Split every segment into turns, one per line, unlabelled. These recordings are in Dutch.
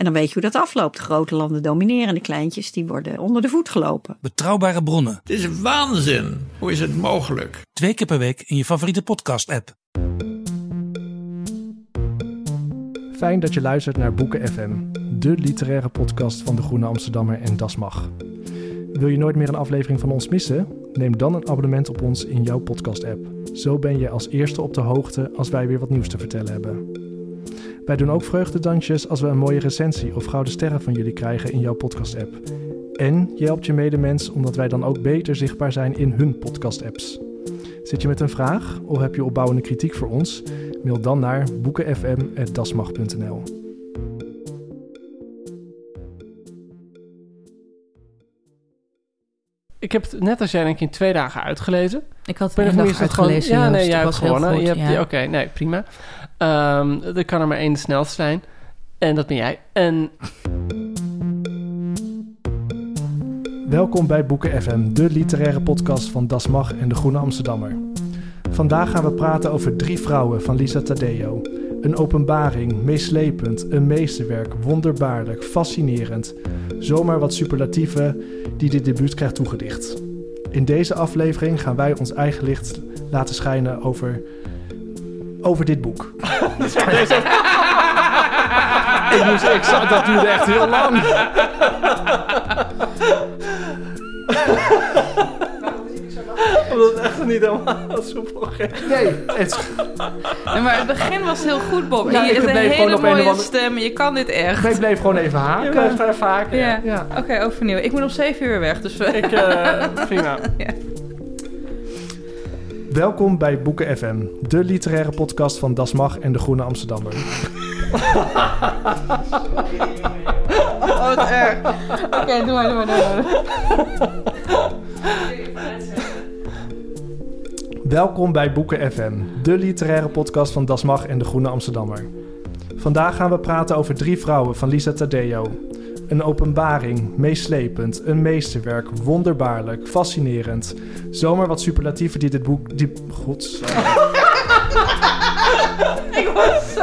En dan weet je hoe dat afloopt. De grote landen domineren, de kleintjes die worden onder de voet gelopen.
Betrouwbare bronnen,
Het is waanzin. Hoe is het mogelijk?
twee keer per week in je favoriete podcast-app.
Fijn dat je luistert naar Boeken FM, de literaire podcast van de Groene Amsterdammer en Das Mag. Wil je nooit meer een aflevering van ons missen? Neem dan een abonnement op ons in jouw podcast-app. Zo ben je als eerste op de hoogte als wij weer wat nieuws te vertellen hebben. Wij doen ook vreugdedansjes als we een mooie recensie of gouden sterren van jullie krijgen in jouw podcast-app. En je helpt je medemens omdat wij dan ook beter zichtbaar zijn in hun podcast-apps. Zit je met een vraag of heb je opbouwende kritiek voor ons? Mail dan naar boekenfm.dasmag.nl.
Ik heb het net als jij denk ik in twee dagen uitgelezen.
Ik had het
er
een dag
eens gewoon-
uitgelezen.
Ja, nee, jij hebt gewonnen. Oké, nee, prima. Ehm, er kan er maar één de snelste zijn. En dat ben jij. En
Welkom bij Boeken FM, de literaire podcast van Das Mag en de Groene Amsterdammer. Vandaag gaan we praten over Drie Vrouwen van Lisa Tadeo. Een openbaring, meeslepend, een meesterwerk, wonderbaarlijk, fascinerend. Zomaar wat superlatieven die dit debuut krijgt toegedicht. In deze aflevering gaan wij ons eigen licht laten schijnen over, over dit boek.
ik moest, ik dat duurde echt heel lang. Omdat het echt niet helemaal soepel ging.
Nee, het,
Nee, maar het begin was heel goed, Bob.
Ja,
je
ik
hebt een
bleef gewoon
hele
een
mooie
andere-
stem. Je kan dit echt.
ik bleef gewoon even
Je
haken.
blijft maar vaker.
Ja.
Ja.
Oké, overnieuw. Ik moet om zeven uur weg, dus... we-
Ik, eh, prima.
Welkom bij Boeken FM, de literaire podcast van Das Mag en de Groene Amsterdammer.
Oh, wat erg. Oké, doe maar, doe maar, doe maar.
Welkom bij Boeken FM, de literaire podcast van Das Mag en de Groene Amsterdammer. Vandaag gaan we praten over Drie Vrouwen van Lisa Tadeo. Een openbaring, meeslepend, een meesterwerk, wonderbaarlijk, fascinerend. Zomaar wat superlatieven die dit boek... Die, gods.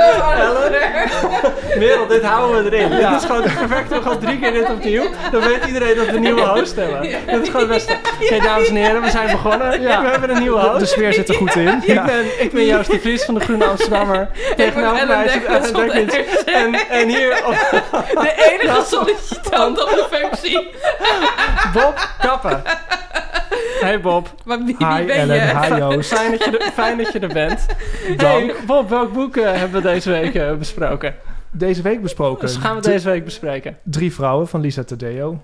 Merel, dit houden we erin. Dit is gewoon perfect. We gaan drie keer dit opnieuw. Dan weet iedereen dat we een nieuwe host hebben. Dit is gewoon het beste. Oké, dames en heren, we zijn begonnen.
Ja.
We hebben een nieuwe host.
De sfeer zit er goed in.
Ik ben, ik ben Joost de Vries van de Groene Amsterdammer. Tegenover
Ellen
mij zit Ellen. En, en hier op
De enige sollicitant op de functie.
Bob Kappen. Hey Bob,
Maar wie, wie
Hi
ben
Ellen,
je?
hi Joost.
fijn dat je er, fijn dat je er bent. Hey, Bob, welk boek eh, hebben we deze week eh, besproken?
Deze week besproken.
Dus gaan we
de-
deze week bespreken.
Drie Vrouwen van Lisa Tadeo.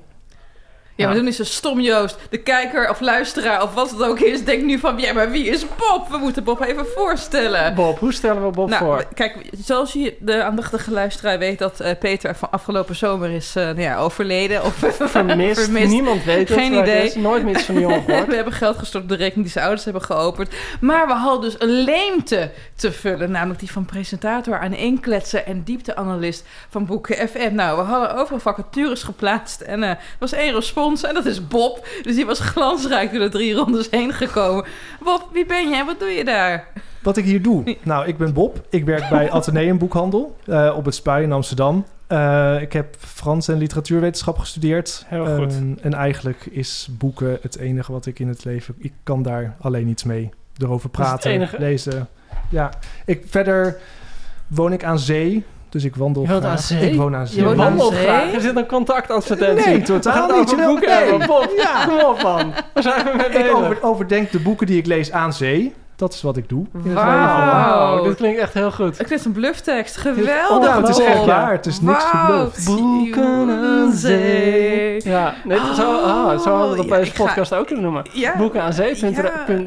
Ja, maar doen is zo stom, Joost. De kijker of luisteraar of wat het ook is, denkt nu van... Ja, maar wie is Bob? We moeten Bob even voorstellen.
Bob, hoe stellen we Bob
Nou,
voor?
kijk, zoals je de aandachtige luisteraar weet dat eh, Peter van afgelopen zomer is eh, nou ja, overleden. Of
Vermist.
vermist.
Niemand weet het.
Geen
het
idee.
is. Nooit meer van die jongen gehoord.
we hebben geld gestort op de rekening die zijn ouders hebben geopend. Maar we hadden dus een leemte te vullen. Namelijk die van presentator aan inkletsen en diepteanalist van Boeken FM. Nou, we hadden overal vacatures geplaatst. En er was één respons en dat is Bob. Dus die was glansrijk door de drie rondes heen gekomen. Bob, wie ben jij? Wat doe je daar?
Wat ik hier doe? Nou, ik ben Bob. Ik werk bij Atheneum Boekhandel eh, op het Spui in Amsterdam. Eh, ik heb Frans en literatuurwetenschap gestudeerd.
Heel goed.
Eh, en eigenlijk is boeken het enige wat ik in het leven... Ik kan daar alleen iets mee. Erover
Dat is het
praten,
enige?
lezen. Ja, ik, verder woon ik aan zee. Dus ik wandel
Je
graag.
aan zee?
Ik woon aan
Je
zee.
woont aan
Wandel
zee?
graag. Er zit een contactadvertentie.
Nee, totaal niet.
over
Je
boeken
nee.
hebben. Bob,
Ja.
kom op man. Waar zijn we mee bezig?
Ik over, overdenk de boeken die ik lees aan zee. Dat is wat ik doe in het leven.
Wauw.
Dit klinkt echt heel goed.
Ik vind het een blufftekst.
Oh,
Geweldig.
het is echt waar. Het is niks gebluft.
Boeken aan zee.
Ja, nee, zo, ah, zo hadden we het op
Ja,
deze
ga-
podcast ook kunnen noemen.
Ja.
Boeken aan zee.
Ja,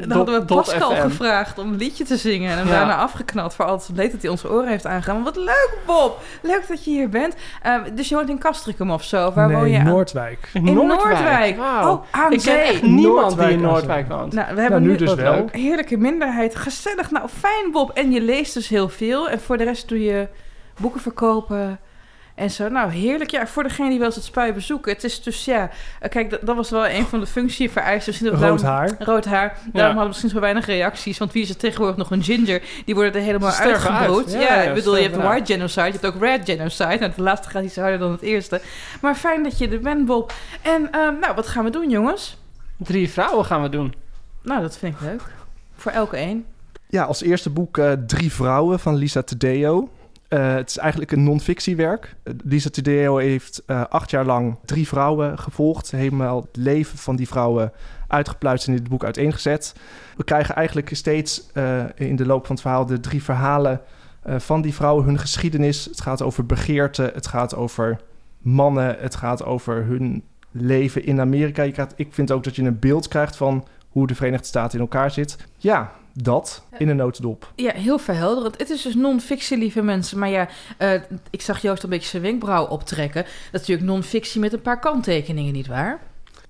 dan hadden we Pascal gevraagd om een liedje te zingen. En hem
Ja.
daarna afgeknald voor altijd leed dat hij onze oren heeft aangegaan. Maar wat leuk, Bob! Leuk dat je hier bent. Eh, dus je woont in Castricum of zo? Waar woon je?
nee, Noordwijk.
In Noordwijk.
Wauw.
Oh, aan
ik ken
zee.
echt niemand
Noordwijk
die in Noordwijk woont.
Nou, we hebben
nu
nu
dus wel.
heerlijke minderheid. Gezellig, nou fijn Bob. En je leest dus heel veel. En voor de rest doe je boeken verkopen en zo. Nou, heerlijk. Ja, voor degene die wel eens het spui bezoeken. Het is dus, ja... eh, Kijk, dat, dat was wel een van de functievereisten. Dat
Rood
daarom-
haar.
Rood haar. Daarom
Ja.
hadden we misschien zo weinig reacties. Want wie is er tegenwoordig nog een ginger? Die worden er helemaal uitgebroed.
uit.
Ja,
Ja, ja,
ik bedoel, je hebt white genocide. Je hebt ook red genocide. Nou, de laatste gaat iets harder dan het eerste. Maar fijn dat je er bent, Bob. En ehm, nou, wat gaan we doen, jongens?
Drie vrouwen gaan we doen.
Nou, dat vind ik leuk. Voor elke één.
Ja, als eerste boek eh, Drie Vrouwen van Lisa Tadeo. Eh, het is eigenlijk een non-fictiewerk. Lisa Tadeo heeft eh, acht jaar lang drie vrouwen gevolgd. Helemaal het leven van die vrouwen uitgepluist en in dit boek uiteengezet. We krijgen eigenlijk steeds in de loop van het verhaal de drie verhalen van die vrouwen, hun geschiedenis. Het gaat over begeerte, het gaat over mannen, het gaat over hun leven in Amerika. Ik vind ook dat je een beeld krijgt van hoe de Verenigde Staten in elkaar zit. Ja, dat in een notendop.
Ja, heel verhelderend. Het is dus non-fictie, lieve mensen. Maar ja, eh, ik zag Joost een beetje zijn wenkbrauw optrekken. Dat is natuurlijk non-fictie met een paar kanttekeningen, nietwaar?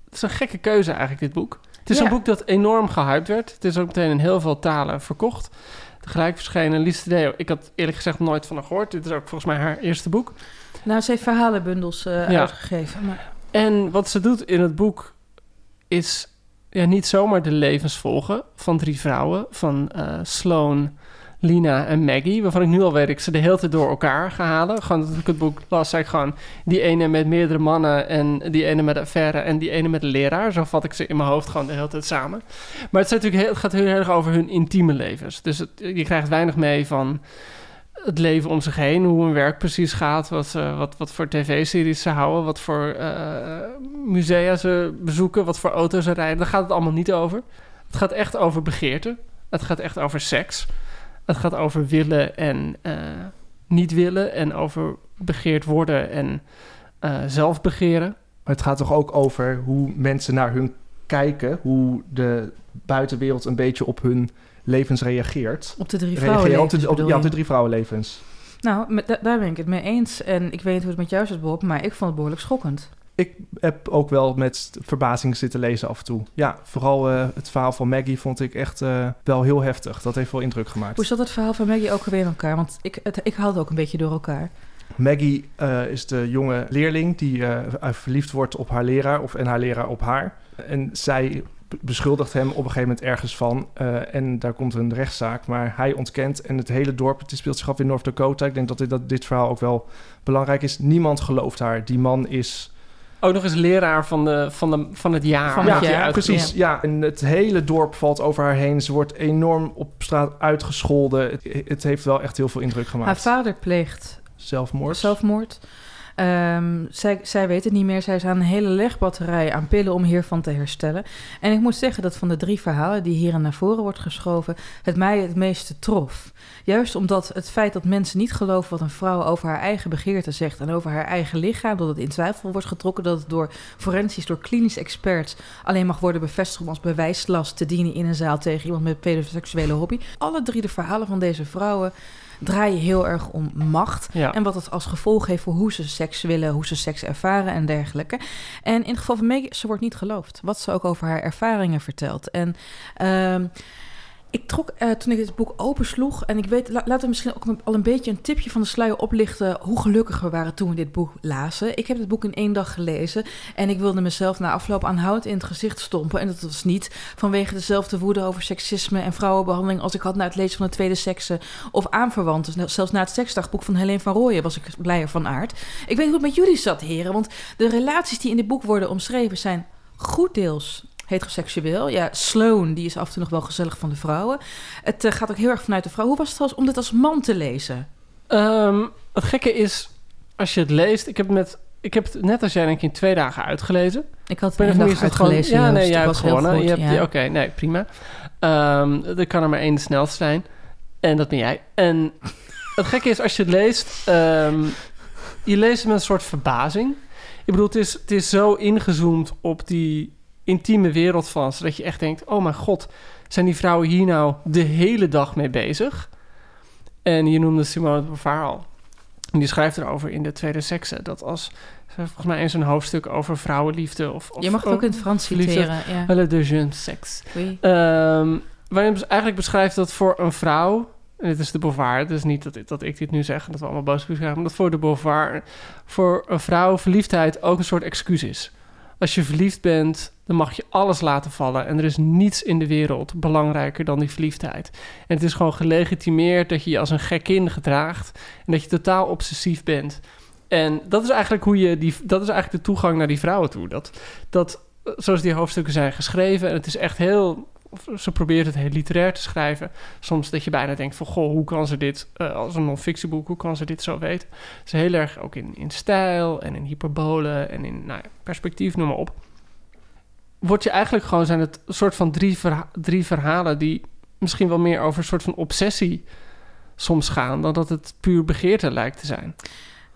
Het is een gekke keuze eigenlijk, dit boek. Het is
Ja.
een boek dat enorm gehyped werd. Het is ook meteen in heel veel talen verkocht. Tegelijk verschenen Lisa Tadeo. Ik had eerlijk gezegd nooit van haar gehoord. Dit is ook volgens mij haar eerste boek.
Nou, ze heeft verhalenbundels eh,
Ja.
uitgegeven. Maar...
En wat ze doet in het boek is ja, niet zomaar de levens volgen van drie vrouwen. Van eh, Sloan, Lina en Maggie. Waarvan ik nu al weet ik ze de hele tijd door elkaar ga halen. Gewoon dat ik het boek las, zei ik gewoon... die ene met meerdere mannen en die ene met affaire... en die ene met een leraar. Zo vat ik ze in mijn hoofd gewoon de hele tijd samen. Maar het, is natuurlijk heel, het gaat heel erg over hun intieme levens. Dus je krijgt weinig mee van het leven om zich heen, hoe hun werk precies gaat, wat, ze- wat, wat voor tv-series ze houden, wat voor eh, musea ze bezoeken, wat voor auto's ze rijden. Daar gaat het allemaal niet over. Het gaat echt over begeerte. Het gaat echt over seks. Het gaat over willen en eh, niet willen en over begeerd worden en eh zelf begeren.
Het gaat toch ook over hoe mensen naar hun kijken, hoe de buitenwereld een beetje op hun levens reageert.
Op de drie vrouwenlevens
op de, op, ja, de drie vrouwenlevens.
Nou, met- da- daar ben ik het mee eens. En ik weet niet hoe het met jou zit, Bob, maar ik vond het behoorlijk schokkend.
Ik heb ook wel met verbazing zitten lezen af en toe. Ja, vooral eh, het verhaal van Maggie vond ik echt eh, wel heel heftig. Dat heeft wel indruk gemaakt.
Hoe zat het verhaal van Maggie ook alweer in elkaar? Want ik, het, ik haal het ook een beetje door elkaar.
Maggie eh, is de jonge leerling die verliefd wordt op haar leraar of en haar leraar op haar. En zij beschuldigt hem op een gegeven moment ergens van. eh, en daar komt een rechtszaak, maar hij ontkent. En het hele dorp, het speelt zich af in North Dakota. Ik denk dat dit, dat dit verhaal ook wel belangrijk is. Niemand gelooft haar. Die man is...
Ook nog eens leraar van, de, van, de, van het jaar.
Van
ja, precies. Ja. en het hele dorp valt over haar heen. Ze wordt enorm op straat uitgescholden. Het, het heeft wel echt heel veel indruk
Haar
gemaakt.
vader pleegt
Zelfmoord.
zelfmoord. Ehm, zij, zij weet het niet meer. Zij is aan een hele legbatterij aan pillen om hiervan te herstellen. En ik moet zeggen dat van de drie verhalen die hier naar voren wordt geschoven, het mij het meeste trof. Juist omdat het feit dat mensen niet geloven wat een vrouw over haar eigen begeerte zegt en over haar eigen lichaam, dat het in twijfel wordt getrokken, dat het door forensisch, door klinisch experts alleen mag worden bevestigd om als bewijslast te dienen in een zaal tegen iemand met pedoseksuele hobby. Alle drie de verhalen van deze vrouwen draaien heel erg om macht.
Ja.
En wat het als gevolg heeft voor hoe ze seks willen, hoe ze seks ervaren en dergelijke. En in het geval van Maggie, ze wordt niet geloofd. Wat ze ook over haar ervaringen vertelt. En ehm, ik trok eh, toen ik dit boek opensloeg. En ik weet, la- laten we misschien ook al een beetje een tipje van de sluier oplichten. hoe gelukkig we waren toen we dit boek lazen. Ik heb dit boek in één dag gelezen. En ik wilde mezelf na afloop aanhoudend in het gezicht stompen. En dat was niet vanwege dezelfde woede over seksisme en vrouwenbehandeling. als ik had na het lezen van de tweede sekse of aanverwanten. Zelfs na het seksdagboek van Helene van Rooyen was ik blijer van aard. Ik weet hoe het met jullie zat, heren. Want de relaties die in dit boek worden omschreven zijn goed deels heteroseksueel. Ja, Sloan, die is af en toe nog wel gezellig van de vrouwen. Het eh, gaat ook heel erg vanuit de vrouw. Hoe was het als, om dit als man te lezen?
Ehm, het gekke is, als je het leest... Ik heb, het met, ik heb het net als jij denk ik in twee dagen uitgelezen.
Ik had het dag
het gewoon-
uitgelezen,
Ja, nee, jij hebt gewonnen. Je
ja.
Oké, nee, prima. Ehm er kan er maar één de snelste zijn. En dat ben jij. En het gekke is, als je het leest... ehm, je leest het met een soort verbazing. Ik bedoel, het is, het is zo ingezoomd op die intieme wereld van... ze, dat je echt denkt, oh mijn god... zijn die vrouwen hier nou de hele dag mee bezig? En je noemde Simone de Beauvoir al. En die schrijft erover in de tweede sekse... dat als... volgens mij eens een hoofdstuk over vrouwenliefde... Of, of
Je mag het ook in het Frans citeren. Ja.
Le de jeune sexe.
Oui.
Ehm, waarin eigenlijk beschrijft dat voor een vrouw... En dit is de Beauvoir, dus niet dat, dat ik dit nu zeg... en dat we allemaal boos krijgen... maar dat voor de Beauvoir... voor een vrouw verliefdheid ook een soort excuus is. Als je verliefd bent, dan mag je alles laten vallen. En er is niets in de wereld belangrijker dan die verliefdheid. En het is gewoon gelegitimeerd dat je je als een gekkin gedraagt... en dat je totaal obsessief bent... En dat is eigenlijk hoe je die, dat is eigenlijk de toegang naar die vrouwen toe. Dat, dat zoals die hoofdstukken zijn geschreven. En het is echt heel. Ze probeert het heel literair te schrijven. Soms dat je bijna denkt van... goh, hoe kan ze dit... Uh, als een non-fictieboek, hoe kan ze dit zo weten? Ze is heel erg ook in, in stijl en in hyperbole... en in nou, perspectief, noem maar op. Wordt je eigenlijk gewoon... zijn het soort van drie, drie verhalen... die misschien wel meer over een soort van obsessie soms gaan... dan dat het puur begeerte lijkt te zijn.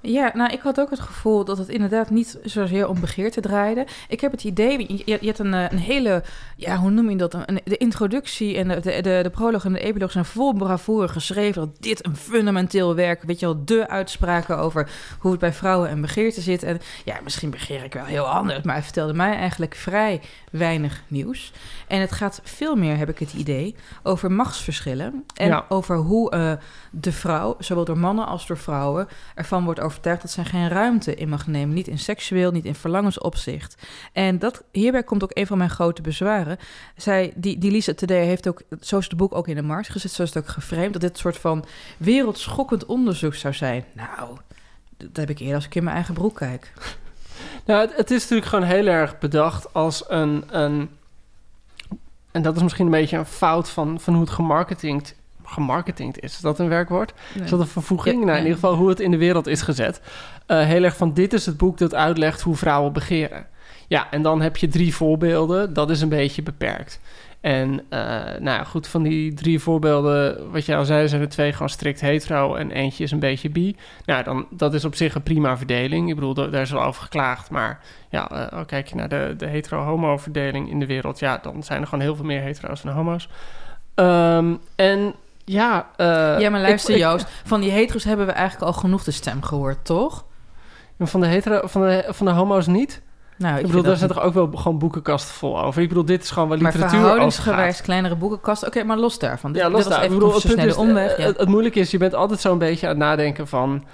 Ja, nou, ik had ook het gevoel dat het inderdaad niet zozeer om begeerte draaide. Ik heb het idee, je, je hebt een, eh, een hele, ja, hoe noem je dat? Een, de introductie en de, de, de, de proloog en de epiloog zijn vol bravoure geschreven. Dat dit een fundamenteel werk, weet je wel, de uitspraken over hoe het bij vrouwen en begeerte zit. En ja, misschien begeer ik wel heel anders, maar hij vertelde mij eigenlijk vrij weinig nieuws. En het gaat veel meer, heb ik het idee, over machtsverschillen. En over hoe uh, de vrouw, zowel door mannen als door vrouwen, ervan wordt overtuigd dat zij geen ruimte in mag nemen. Niet in seksueel, niet in verlangensopzicht. En dat, hierbij komt ook een van mijn grote bezwaren. Zij, die, die Lisa Today heeft ook, zo is het boek ook in de markt gezet, zo is het ook geframed, dat dit een soort van wereldschokkend onderzoek zou zijn. Nou, dat heb ik eerder als ik in mijn eigen broek kijk.
Nou, het, is natuurlijk gewoon heel erg bedacht als een, een... En dat is misschien een beetje een fout van, van hoe het gemarketingd, gemarketingd is. Is dat een werkwoord? Is dat een vervoeging? nou, in ieder geval hoe het in de wereld is gezet. Uh, heel erg van, dit is het boek dat uitlegt hoe vrouwen begeren. Ja, en dan heb je drie voorbeelden. Dat is een beetje beperkt. En uh, nou ja, goed, van die drie voorbeelden, wat jij al zei, zijn er twee gewoon strikt hetero en eentje is een beetje bi. Nou, dan, dat is op zich een prima verdeling. Ik bedoel, daar is wel over geklaagd, maar ja, uh, kijk je naar de, de hetero-homo verdeling in de wereld, ja, dan zijn er gewoon heel veel meer hetero's dan homo's. Um, en ja... Uh,
ja, maar luister ik, Joost, van die hetero's hebben we eigenlijk al genoeg de stem gehoord, toch?
Van de, hetero, van de, van de homo's niet? Nou, ik, bedoel, daar zijn toch ook wel gewoon boekenkasten vol over. Ik bedoel, dit is gewoon wel literatuur Maar
verhoudingsgewijs kleinere boekenkasten. Oké, maar los daarvan.
Ja, los daar. Ik bedoel, het, is, omweg, ja. het, het, moeilijke is, je bent altijd zo'n beetje aan het nadenken van...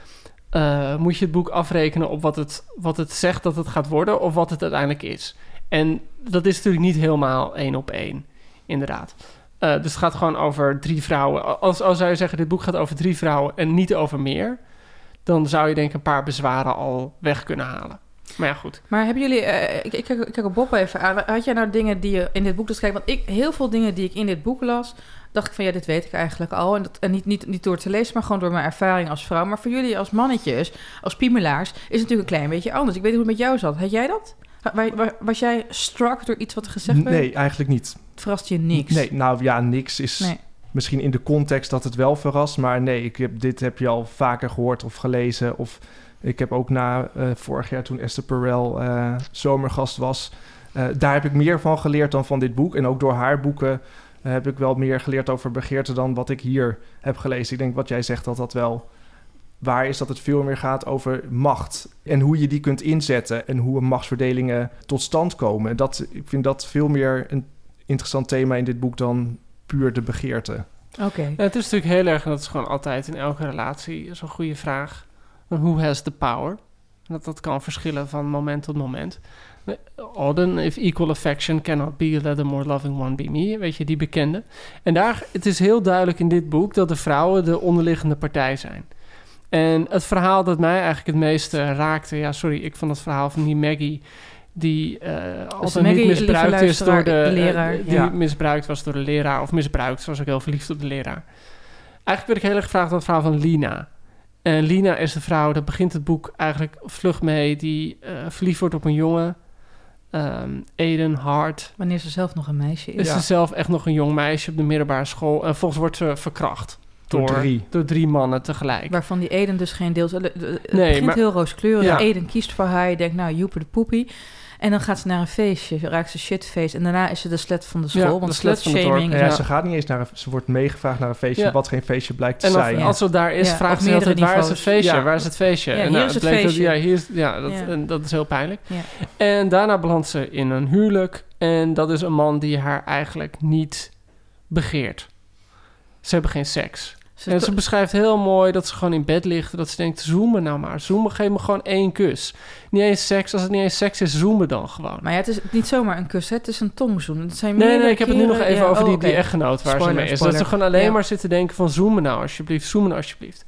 Uh, moet je het boek afrekenen op wat het, wat het zegt dat het gaat worden... of wat het uiteindelijk is? En dat is natuurlijk niet helemaal één op één, inderdaad. Uh, dus het gaat gewoon over drie vrouwen. Als, als zou je zeggen, dit boek gaat over drie vrouwen en niet over meer... dan zou je denk ik een paar bezwaren al weg kunnen halen. Maar ja, goed.
Maar hebben jullie... Uh, ik, ik, kijk, ik kijk op Bob even aan. Had jij nou dingen die je in dit boek... Dus kijk, want ik, heel veel dingen die ik in dit boek las... dacht ik van, ja, dit weet ik eigenlijk al. En, dat, en niet, niet, niet door te lezen, maar gewoon door mijn ervaring als vrouw. Maar voor jullie als mannetjes, als piemelaars... is het natuurlijk een klein beetje anders. Ik weet niet hoe het met jou zat. Had jij dat? Was jij struck door iets wat er gezegd werd?
Nee, eigenlijk niet.
Het verrast je niks?
Nee, nou ja, niks is... Nee. Misschien in de context dat het wel verrast, maar nee, ik heb, dit heb je al vaker gehoord of gelezen of ik heb ook na uh, vorig jaar toen Esther Perel uh, zomergast was... Uh, daar heb ik meer van geleerd dan van dit boek. En ook door haar boeken heb ik wel meer geleerd over begeerte... dan wat ik hier heb gelezen. Ik denk wat jij zegt dat dat wel waar is dat het veel meer gaat over macht. En hoe je die kunt inzetten en hoe machtsverdelingen tot stand komen. Dat, ik vind dat veel meer een interessant thema in dit boek dan puur de begeerte.
Oké. Ja, het is natuurlijk heel erg, en dat is gewoon altijd in elke relatie zo'n goede vraag who has the power. Dat dat kan verschillen van moment tot moment. Auden, if equal affection cannot be, let the more loving one be me. Weet je, die bekende. En daar, het is heel duidelijk in dit boek dat de vrouwen de onderliggende partij zijn. En het verhaal dat mij eigenlijk het meeste raakte... Ja, sorry, ik vond het verhaal van die Maggie... die uh, altijd niet misbruikt is door de,
leraar.
Uh, die ja. misbruikt was door de leraar... of misbruikt, zoals ik heel verliefd op de leraar. Eigenlijk werd ik heel erg gevraagd naar het verhaal van Lina... En Lina is de vrouw, daar begint het boek eigenlijk vlug mee, die uh, verliefd wordt op een jongen. Um, Eden Hart.
Wanneer ze zelf nog een meisje is.
Is ze zelf echt nog een jong meisje op de middelbare school. En volgens wordt ze verkracht. Door, door, drie. door drie mannen tegelijk.
Waarvan die Eden dus geen deel... Het nee, begint maar, heel rooskleurig. Ja. Eden kiest voor haar. Je denkt, nou, joeper de poepie. En dan gaat ze naar een feestje, raakt ze shitfeest. En daarna is ze de slet van de school. Ja, want slutshaming...
Ja, ze gaat niet eens naar een... Ze wordt meegevraagd naar een feestje, wat geen feestje blijkt te
en
zijn.
En als ze daar is, vraagt ze altijd, waar is het feestje? Waar is het feestje?
en nou, is het, het feestje.
Dat, ja, hier is, ja, dat, en dat is heel pijnlijk. En daarna belandt ze in een huwelijk. En dat is een man die haar eigenlijk niet begeert. Ze hebben geen seks.
Ze
En ze beschrijft heel mooi dat ze gewoon in bed ligt. Dat ze denkt, zoem me nou maar. Zoem me, geef me gewoon één kus. Niet eens seks. Als het niet eens seks is, zoem me dan gewoon.
Maar ja, het is niet zomaar een kus, hè? het is een tongzoen. Het zijn
Nee, nee, ik heb het nu nog even
ja,
over
oh,
die, die
oké.
echtgenoot waar ze mee is.
spoiler.
Dat ze gewoon alleen
Ja.
maar zitten denken van zoem me nou alsjeblieft, zoem me nou alsjeblieft.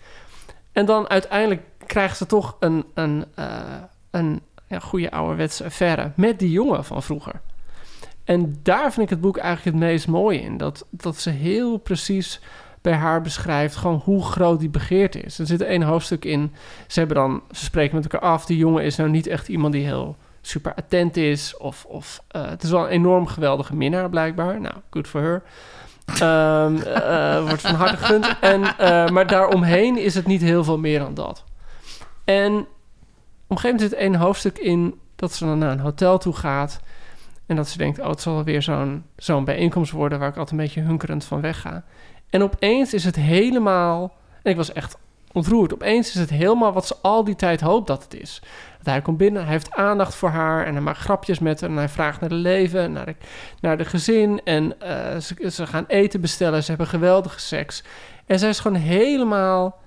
En dan uiteindelijk krijgt ze toch een, een, eh, een ja, goede ouderwetse affaire met die jongen van vroeger. En daar vind ik het boek eigenlijk het meest mooi in. Dat, dat ze heel precies bij haar beschrijft gewoon hoe groot die begeerte is. Er zit één hoofdstuk in. Ze hebben dan, ze spreken met elkaar af. Die jongen is nou niet echt iemand die heel super attent is. Of, of eh, het is wel een enorm geweldige minnaar blijkbaar. Nou, good for her. Ehm, eh, wordt van harte gegund. En, eh, maar daaromheen is het niet heel veel meer dan dat. En op een gegeven moment zit één hoofdstuk in dat ze dan naar een hotel toe gaat. En dat ze denkt, oh, het zal weer zo'n zo'n bijeenkomst worden... waar ik altijd een beetje hunkerend van wegga. En opeens is het helemaal... En ik was echt ontroerd. Opeens is het helemaal wat ze al die tijd hoopt dat het is. Dat hij komt binnen, hij heeft aandacht voor haar... en hij maakt grapjes met haar en hij vraagt naar de leven... en naar de, naar de gezin en eh, ze, ze gaan eten bestellen. Ze hebben geweldige seks. En zij is gewoon helemaal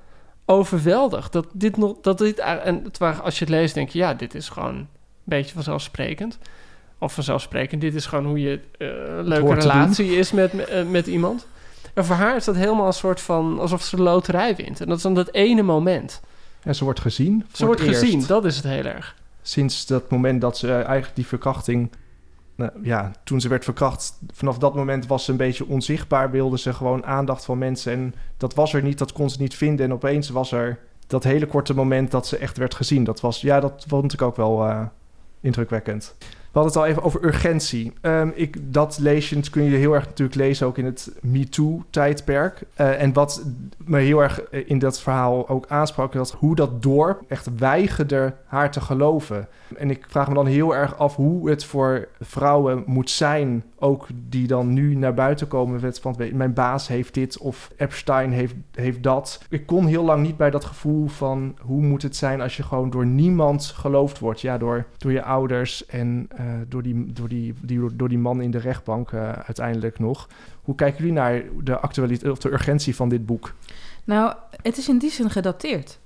overweldigd. Dat dit nog... Dat dit, en als je het leest denk je... ja, dit is gewoon een beetje vanzelfsprekend. Of vanzelfsprekend, dit is gewoon hoe je eh, een leuke relatie is met, met, eh, met iemand. En voor haar is dat helemaal een soort van... alsof ze de loterij wint. En dat is dan dat ene moment.
En ze wordt gezien.
Ze wordt
eerst.
gezien, dat is het heel erg.
Sinds dat moment dat ze eh, eigenlijk die verkrachting... nou, ja, toen ze werd verkracht, vanaf dat moment was ze een beetje onzichtbaar. Wilde ze gewoon aandacht van mensen. En dat was er niet, dat kon ze niet vinden. En opeens was er dat hele korte moment dat ze echt werd gezien. Dat was, ja, dat vond ik ook wel eh, indrukwekkend. We hadden het al even over urgentie. Ehm, ik, dat lees je, kun je heel erg natuurlijk lezen ook in het MeToo-tijdperk. Eh, en wat me heel erg eh, in dat verhaal ook aansprak... dat hoe dat dorp echt weigerde haar te geloven. En ik vraag me dan heel erg af hoe het voor vrouwen moet zijn... ook die dan nu naar buiten komen met van... mijn baas heeft dit of Epstein heeft, heeft dat. Ik kon heel lang niet bij dat gevoel van... hoe moet het zijn als je gewoon door niemand geloofd wordt. Ja, door, door je ouders en eh, door, die, door, die, door die man in de rechtbank eh, uiteindelijk nog. Hoe kijken jullie naar de actualiteit of de urgentie van dit boek?
Nou, het is in die zin gedateerd.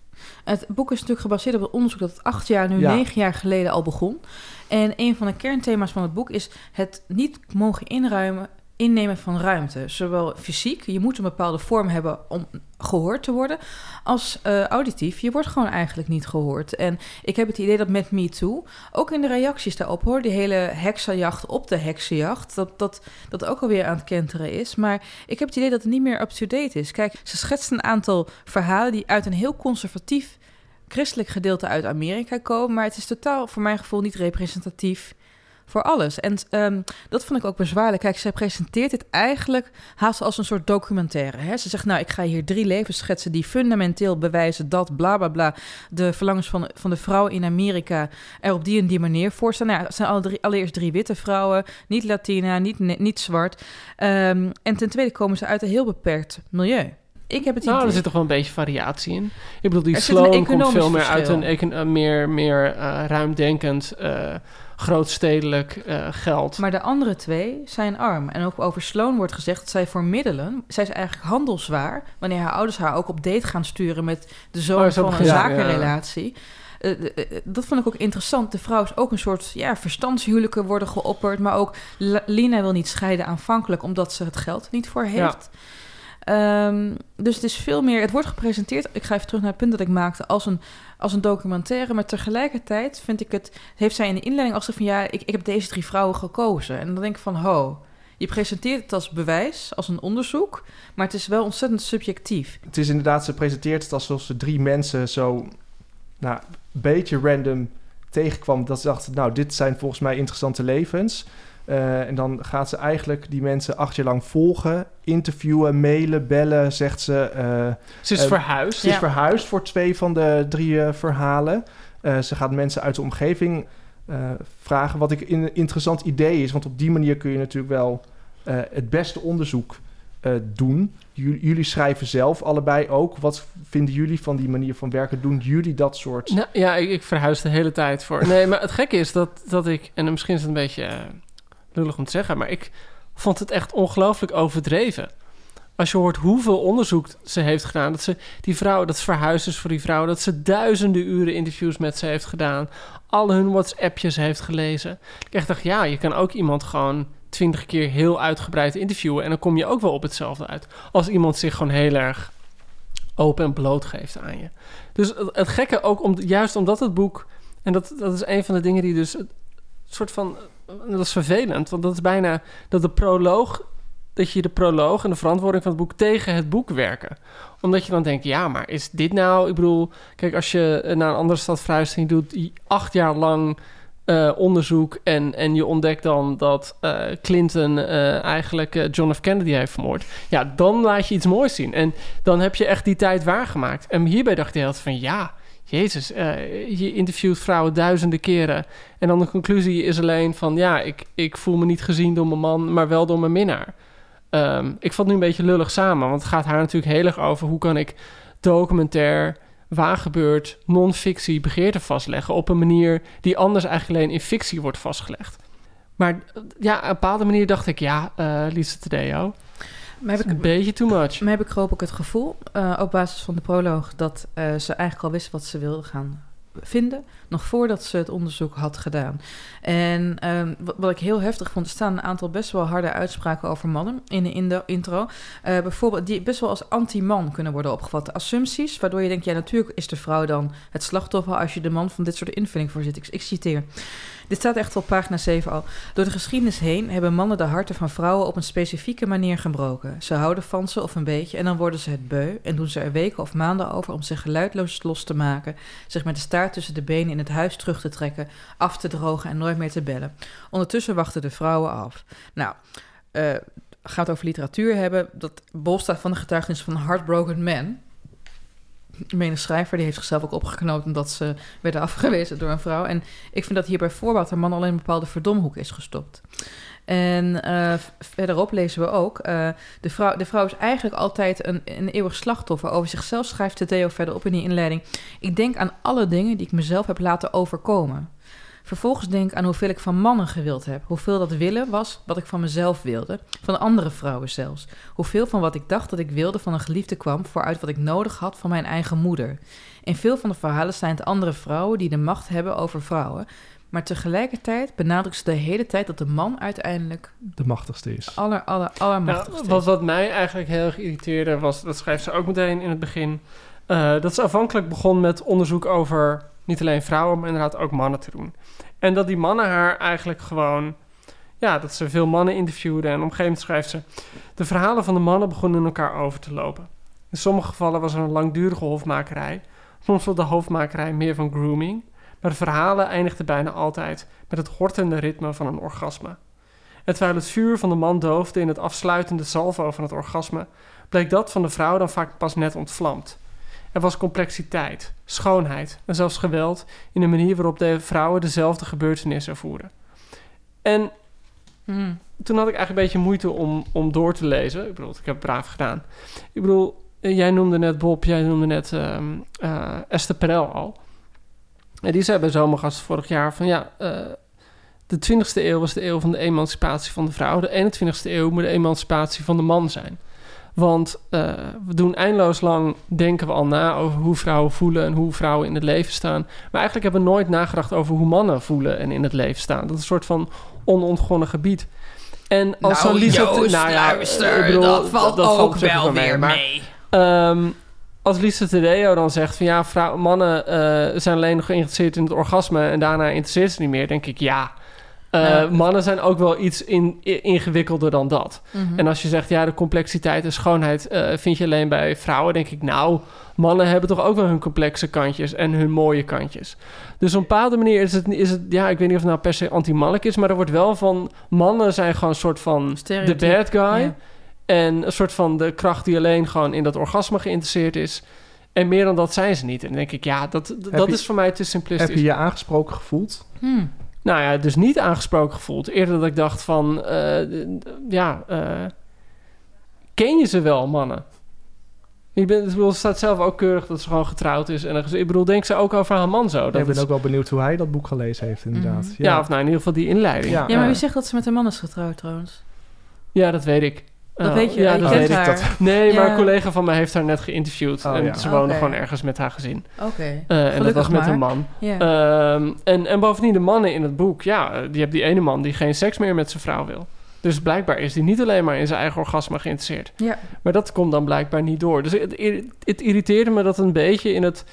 Het boek is natuurlijk gebaseerd op het onderzoek dat acht jaar, nu
Ja.
negen jaar geleden al begon. En een van de kernthema's van het boek is het niet mogen inruimen, innemen van ruimte. Zowel fysiek, je moet een bepaalde vorm hebben om gehoord te worden, als eh, auditief. Je wordt gewoon eigenlijk niet gehoord. En ik heb het idee dat met Me Too, ook in de reacties daarop hoor, die hele heksenjacht op de heksenjacht, dat dat, dat ook alweer aan het kenteren is. Maar ik heb het idee dat het niet meer up-to-date is. Kijk, ze schetst een aantal verhalen die uit een heel conservatief christelijk gedeelte uit Amerika komen, maar het is totaal voor mijn gevoel niet representatief voor alles. En ehm, dat vond ik ook bezwaarlijk. Kijk, zij presenteert dit eigenlijk haast als een soort documentaire. Hè? Ze zegt, nou, ik ga hier drie levens schetsen die fundamenteel bewijzen dat bla bla bla de verlangens van, van de vrouw in Amerika er op die en die manier voor staan. Nou, ja, het zijn alle drie, allereerst drie witte vrouwen, niet Latina, niet, niet zwart. Ehm, en ten tweede komen ze uit een heel beperkt milieu. Ik heb het
Nou,
idee...
er zit toch wel een beetje variatie in. Ik bedoel, die
een
Sloan komt veel meer uit een econ- eh, meer, meer eh, ruimdenkend, eh, grootstedelijk eh, geld.
Maar de andere twee zijn arm. En ook over Sloan wordt gezegd dat zij voor middelen... Zij is eigenlijk handelswaar... wanneer haar ouders haar ook op date gaan sturen... met de zoon
Oh,
van een
ja,
zakenrelatie. Eh, eh, dat vond ik ook interessant. De vrouw is ook een soort ja, verstandshuwelijken worden geopperd... maar ook Lina wil niet scheiden aanvankelijk... omdat ze het geld niet voor heeft. Ehm, dus het is veel meer... Het wordt gepresenteerd... Ik ga even terug naar het punt dat ik maakte... als een, als een documentaire. Maar tegelijkertijd vind ik het... Heeft zij in de inleiding als van... Ja, ik, ik heb deze drie vrouwen gekozen. En dan denk ik van... Ho, je presenteert het als bewijs, als een onderzoek... maar het is wel ontzettend subjectief.
Het is inderdaad, ze presenteert het alsof ze drie mensen zo... Nou, beetje random tegenkwam. Dat ze dachten, nou, dit zijn volgens mij interessante levens. Eh, en dan gaat ze eigenlijk die mensen acht jaar lang volgen, interviewen, mailen, bellen, zegt ze. eh,
Ze is
eh,
verhuisd.
Ze is
Ja.
verhuisd voor twee van de drie eh, verhalen. Eh, ze gaat mensen uit de omgeving eh, vragen. Wat ik een interessant idee is, want op die manier kun je natuurlijk wel eh, het beste onderzoek eh, doen. J- jullie schrijven zelf allebei ook. Wat vinden jullie van die manier van werken? Doen jullie dat soort...
Nou, ja, ik, ik verhuis de hele tijd voor. Nee, maar het gekke is dat, dat ik... En misschien is het een beetje lullig om te zeggen... maar ik vond het echt ongelooflijk overdreven. Als je hoort hoeveel onderzoek ze heeft gedaan, dat ze die vrouw, dat verhuis is voor die vrouw, dat ze duizenden uren interviews met ze heeft gedaan, al hun WhatsAppjes heeft gelezen. Ik echt dacht, ja, je kan ook iemand gewoon twintig keer heel uitgebreid interviewen en dan kom je ook wel op hetzelfde uit. Als iemand zich gewoon heel erg open en bloot geeft aan je. Dus het, het gekke ook, om, juist omdat het boek, en dat, dat is een van de dingen die dus het soort van, dat is vervelend, want dat is bijna dat de proloog dat je de proloog en de verantwoording van het boek tegen het boek werken. Omdat je dan denkt, ja, maar is dit nou... Ik bedoel, kijk, als je naar een andere stad verhuist en je doet acht jaar lang eh, onderzoek... En, en je ontdekt dan dat uh, Clinton eigenlijk John F. Kennedy heeft vermoord... ja, dan laat je iets moois zien. En dan heb je echt die tijd waargemaakt. En hierbij dacht je altijd van, ja... Jezus, je interviewt vrouwen duizenden keren. En dan de conclusie is alleen van... ja, ik, ik voel me niet gezien door mijn man, maar wel door mijn minnaar. Um, ik vat nu een beetje lullig samen, want het gaat haar natuurlijk heel erg over hoe kan ik documentair, waargebeurd, non-fictie begeerte vastleggen op een manier die anders eigenlijk alleen in fictie wordt vastgelegd. Maar ja, op een bepaalde manier dacht ik, ja, uh, Lisa Tadeo,
maar heb ik
een beetje too much.
Maar heb ik ook het gevoel, uh, op basis van de proloog, dat uh, ze eigenlijk al wist wat ze wilde gaan vinden, nog voordat ze het onderzoek had gedaan. En um, wat, ik heel heftig vond, er staan een aantal best wel harde uitspraken over mannen in de, in de intro. Uh, bijvoorbeeld, die best wel als anti-man kunnen worden opgevat. Assumpties, waardoor je denkt, ja, natuurlijk is de vrouw dan het slachtoffer als je de man van dit soort invulling voorzit. Ik, ik citeer. Dit staat echt op pagina 7 al. Door de geschiedenis heen hebben mannen de harten van vrouwen op een specifieke manier gebroken. Ze houden van ze of een beetje en dan worden ze het beu en doen ze er weken of maanden over om zich geluidloos los te maken, zich met de staart tussen de benen in het huis terug te trekken, af te drogen en nooit meer te bellen. Ondertussen wachten de vrouwen af. Nou, uh, gaat over literatuur hebben. Dat bol staat van de getuigenis van Heartbroken Man. Een schrijver die heeft zichzelf ook opgeknoopt omdat ze werden afgewezen door een vrouw. En ik vind dat hier bij voorbaat een man alleen een bepaalde verdomhoek is gestopt. En uh, verderop lezen we ook: uh, de, vrouw, de vrouw is eigenlijk altijd een, een eeuwig slachtoffer. Over zichzelf schrijft Theo verderop in die inleiding. Ik denk aan alle dingen die ik mezelf heb laten overkomen. Vervolgens denk aan hoeveel ik van mannen gewild heb. Hoeveel dat willen was wat ik van mezelf wilde. Van andere vrouwen zelfs. Hoeveel van wat ik dacht dat ik wilde van een geliefde kwam vooruit wat ik nodig had van mijn eigen moeder. In veel van de verhalen zijn het andere vrouwen die de macht hebben over vrouwen. Maar tegelijkertijd benadrukt ze de hele tijd dat de man uiteindelijk...
De machtigste is.
Aller, aller, allermachtigste
ja, wat, wat mij eigenlijk heel erg irriteerde was... Dat schrijft ze ook meteen in het begin... Uh, dat ze afhankelijk begon met onderzoek over niet alleen vrouwen, maar inderdaad ook mannen te doen. En dat die mannen haar eigenlijk gewoon... Ja, dat ze veel mannen interviewden. En op gegeven schrijft ze... De verhalen van de mannen begonnen in elkaar over te lopen. In sommige gevallen was er een langdurige hofmakerij. Soms was de hoofdmakerij meer van grooming. Maar de verhalen eindigden bijna altijd met het hortende ritme van een orgasme. En terwijl het vuur van de man doofde in het afsluitende salvo van het orgasme, bleek dat van de vrouw dan vaak pas net ontvlamd. Er was complexiteit, schoonheid en zelfs geweld in de manier waarop de vrouwen dezelfde gebeurtenissen ervoeren. En
hmm.
toen had ik eigenlijk een beetje moeite om, om door te lezen. Ik bedoel, ik heb het braaf gedaan. Ik bedoel, jij noemde net Bob, jij noemde net um, uh, Esther Perel al. En die zei bij Zomergast vorig jaar van ja, uh, de 20e eeuw was de eeuw van de emancipatie van de vrouw. De 21e eeuw moet de emancipatie van de man zijn. Want uh, we doen eindeloos lang, denken we al na over hoe vrouwen voelen en hoe vrouwen in het leven staan. Maar eigenlijk hebben we nooit nagedacht over hoe mannen voelen en in het leven staan. Dat is een soort van onontgonnen gebied. En als
nou, nou ja, luister, bedoel, dat valt dat, dat ook valt wel weer mee.
Maar, um, als Lisa Tadeo dan zegt van ja, vrouw, mannen uh, zijn alleen nog geïnteresseerd in het orgasme en daarna interesseert ze niet meer, denk ik ja. Uh, mannen zijn ook wel iets in, ingewikkelder dan dat.
Mm -hmm.
En als je zegt, ja, de complexiteit en schoonheid uh, vind je alleen bij vrouwen, denk ik, nou, mannen hebben toch ook wel hun complexe kantjes en hun mooie kantjes. Dus op een bepaalde manier is het, is het ja, ik weet niet of het nou per se anti-mannelijk is, maar er wordt wel van, mannen zijn gewoon een soort van de bad guy.
Ja.
En een soort van de kracht die alleen gewoon in dat orgasme geïnteresseerd is. En meer dan dat zijn ze niet. En dan denk ik, ja, dat, dat
je,
is voor mij te simplistisch.
Heb je je aangesproken gevoeld?
Hmm.
Nou ja, dus niet aangesproken gevoeld. Eerder dat ik dacht van, uh, ja, uh, ken je ze wel, mannen? Ik ben, ik bedoel, ze staat zelf ook keurig dat ze gewoon getrouwd is. En ik bedoel, denk ze ook over haar man zo.
Dat ik ben is... ook wel benieuwd hoe hij dat boek gelezen heeft, inderdaad.
Mm.
Ja. ja. of nou in ieder geval die inleiding.
Ja, ja maar wie zegt dat ze met een man is getrouwd trouwens?
Ja, dat weet ik.
Dat
Oh,
weet je,
ja,
je
dat
kent
weet ik.
dat-
Nee, maar een collega van mij heeft haar net geïnterviewd.
Oh,
en
ja.
ze woonde gewoon ergens met haar gezin.
Oké.
Eh, en dat was met
maar.
een man. Ehm, en, en bovendien de mannen in het boek. Ja, die hebben die ene man die geen seks meer met zijn vrouw wil. Dus blijkbaar is die niet alleen maar in zijn eigen orgasme geïnteresseerd.
ja.
Maar dat komt dan blijkbaar niet door. Dus het, het irriteerde me dat een beetje in, het,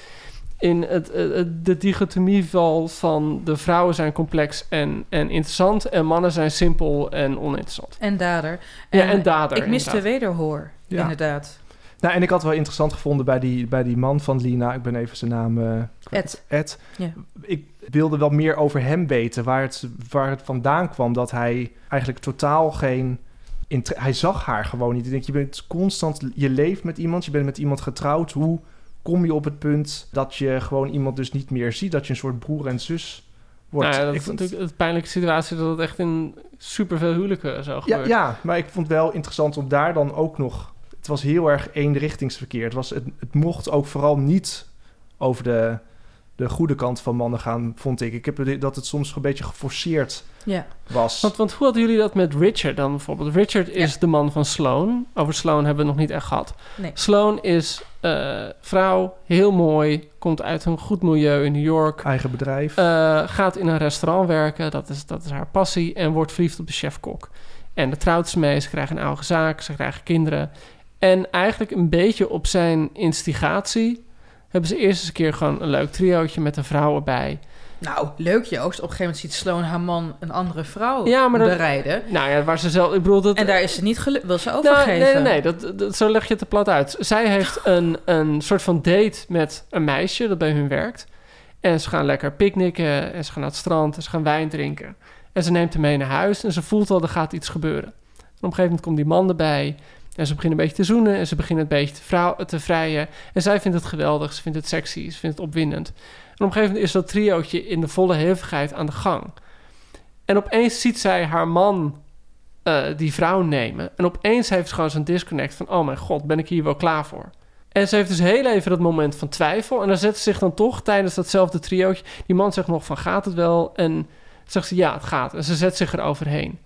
in het, het- het- de dichotomie valt van de vrouwen zijn complex en, en interessant en mannen zijn simpel en oninteressant.
En dader.
Ja, en dader.
Ik miste
inderdaad.
wederhoor,
Ja.
inderdaad.
Nou, en ik had wel interessant gevonden bij die, bij die man van Lina. Ik ben even zijn naam eh, kwijt.
Ed.
Ed.
Ja.
Ik wilde wel meer over hem weten, waar het, waar het vandaan kwam. Dat hij eigenlijk totaal geen... inter- Hij zag haar gewoon niet. Ik denk, je bent constant... Je leeft met iemand, je bent met iemand getrouwd. Hoe kom je op het punt dat je gewoon iemand dus niet meer ziet? Dat je een soort broer en zus wordt?
Nou ja, dat
Ik
is
vond-
natuurlijk een pijnlijke situatie dat het echt in superveel huwelijken zo
ja,
gebeurt.
ja, maar ik vond het wel interessant om daar dan ook nog... Het was heel erg eenrichtingsverkeer. Het, was, het, het mocht ook vooral niet over de, de goede kant van mannen gaan, vond ik. Ik heb het- dat het soms een beetje geforceerd
Ja.
was.
Want, want hoe hadden jullie dat met Richard dan bijvoorbeeld? Richard is
Ja.
de man van Sloan. Over Sloan hebben we het nog niet echt gehad.
Nee.
Sloan is eh, vrouw, heel mooi, komt uit een goed milieu in New York.
Eigen bedrijf.
eh, gaat in een restaurant werken, dat is, dat is haar passie. En wordt verliefd op de chef-kok. En daar trouwt ze mee, ze krijgen een oude zaak, ze krijgen kinderen. En eigenlijk een beetje op zijn instigatie... hebben ze eerst eens een keer gewoon een leuk triootje met een vrouw erbij.
Nou, leuk Joost. Op een gegeven moment ziet Sloan haar man een andere vrouw
Ja, maar dat-
bereiden.
Nou ja, waar ze zelf... Ik bedoel, dat,
En daar is ze niet gelukkig. Wil ze
Nou,
overgeven?
nee, nee, nee. Dat, dat, zo leg je het te plat uit. Zij heeft een, een soort van date met een meisje dat bij hun werkt. En ze gaan lekker picknicken en ze gaan naar het strand en ze gaan wijn drinken. En ze neemt hem mee naar huis en ze voelt al, er gaat iets gebeuren. En op een gegeven moment komt die man erbij en ze beginnen een beetje te zoenen en ze beginnen een beetje te, vrouw, te vrijen. En zij vindt het geweldig, ze vindt het sexy, ze vindt het opwindend. En op een gegeven moment is dat triootje in de volle hevigheid aan de gang. En opeens ziet zij haar man eh, die vrouw nemen. En opeens heeft ze gewoon zo'n disconnect van... oh mijn god, ben ik hier wel klaar voor? En ze heeft dus heel even dat moment van twijfel. En dan zet ze zich dan toch tijdens datzelfde triootje... die man zegt nog van gaat het wel? En zegt ze ja, het gaat. En ze zet zich eroverheen.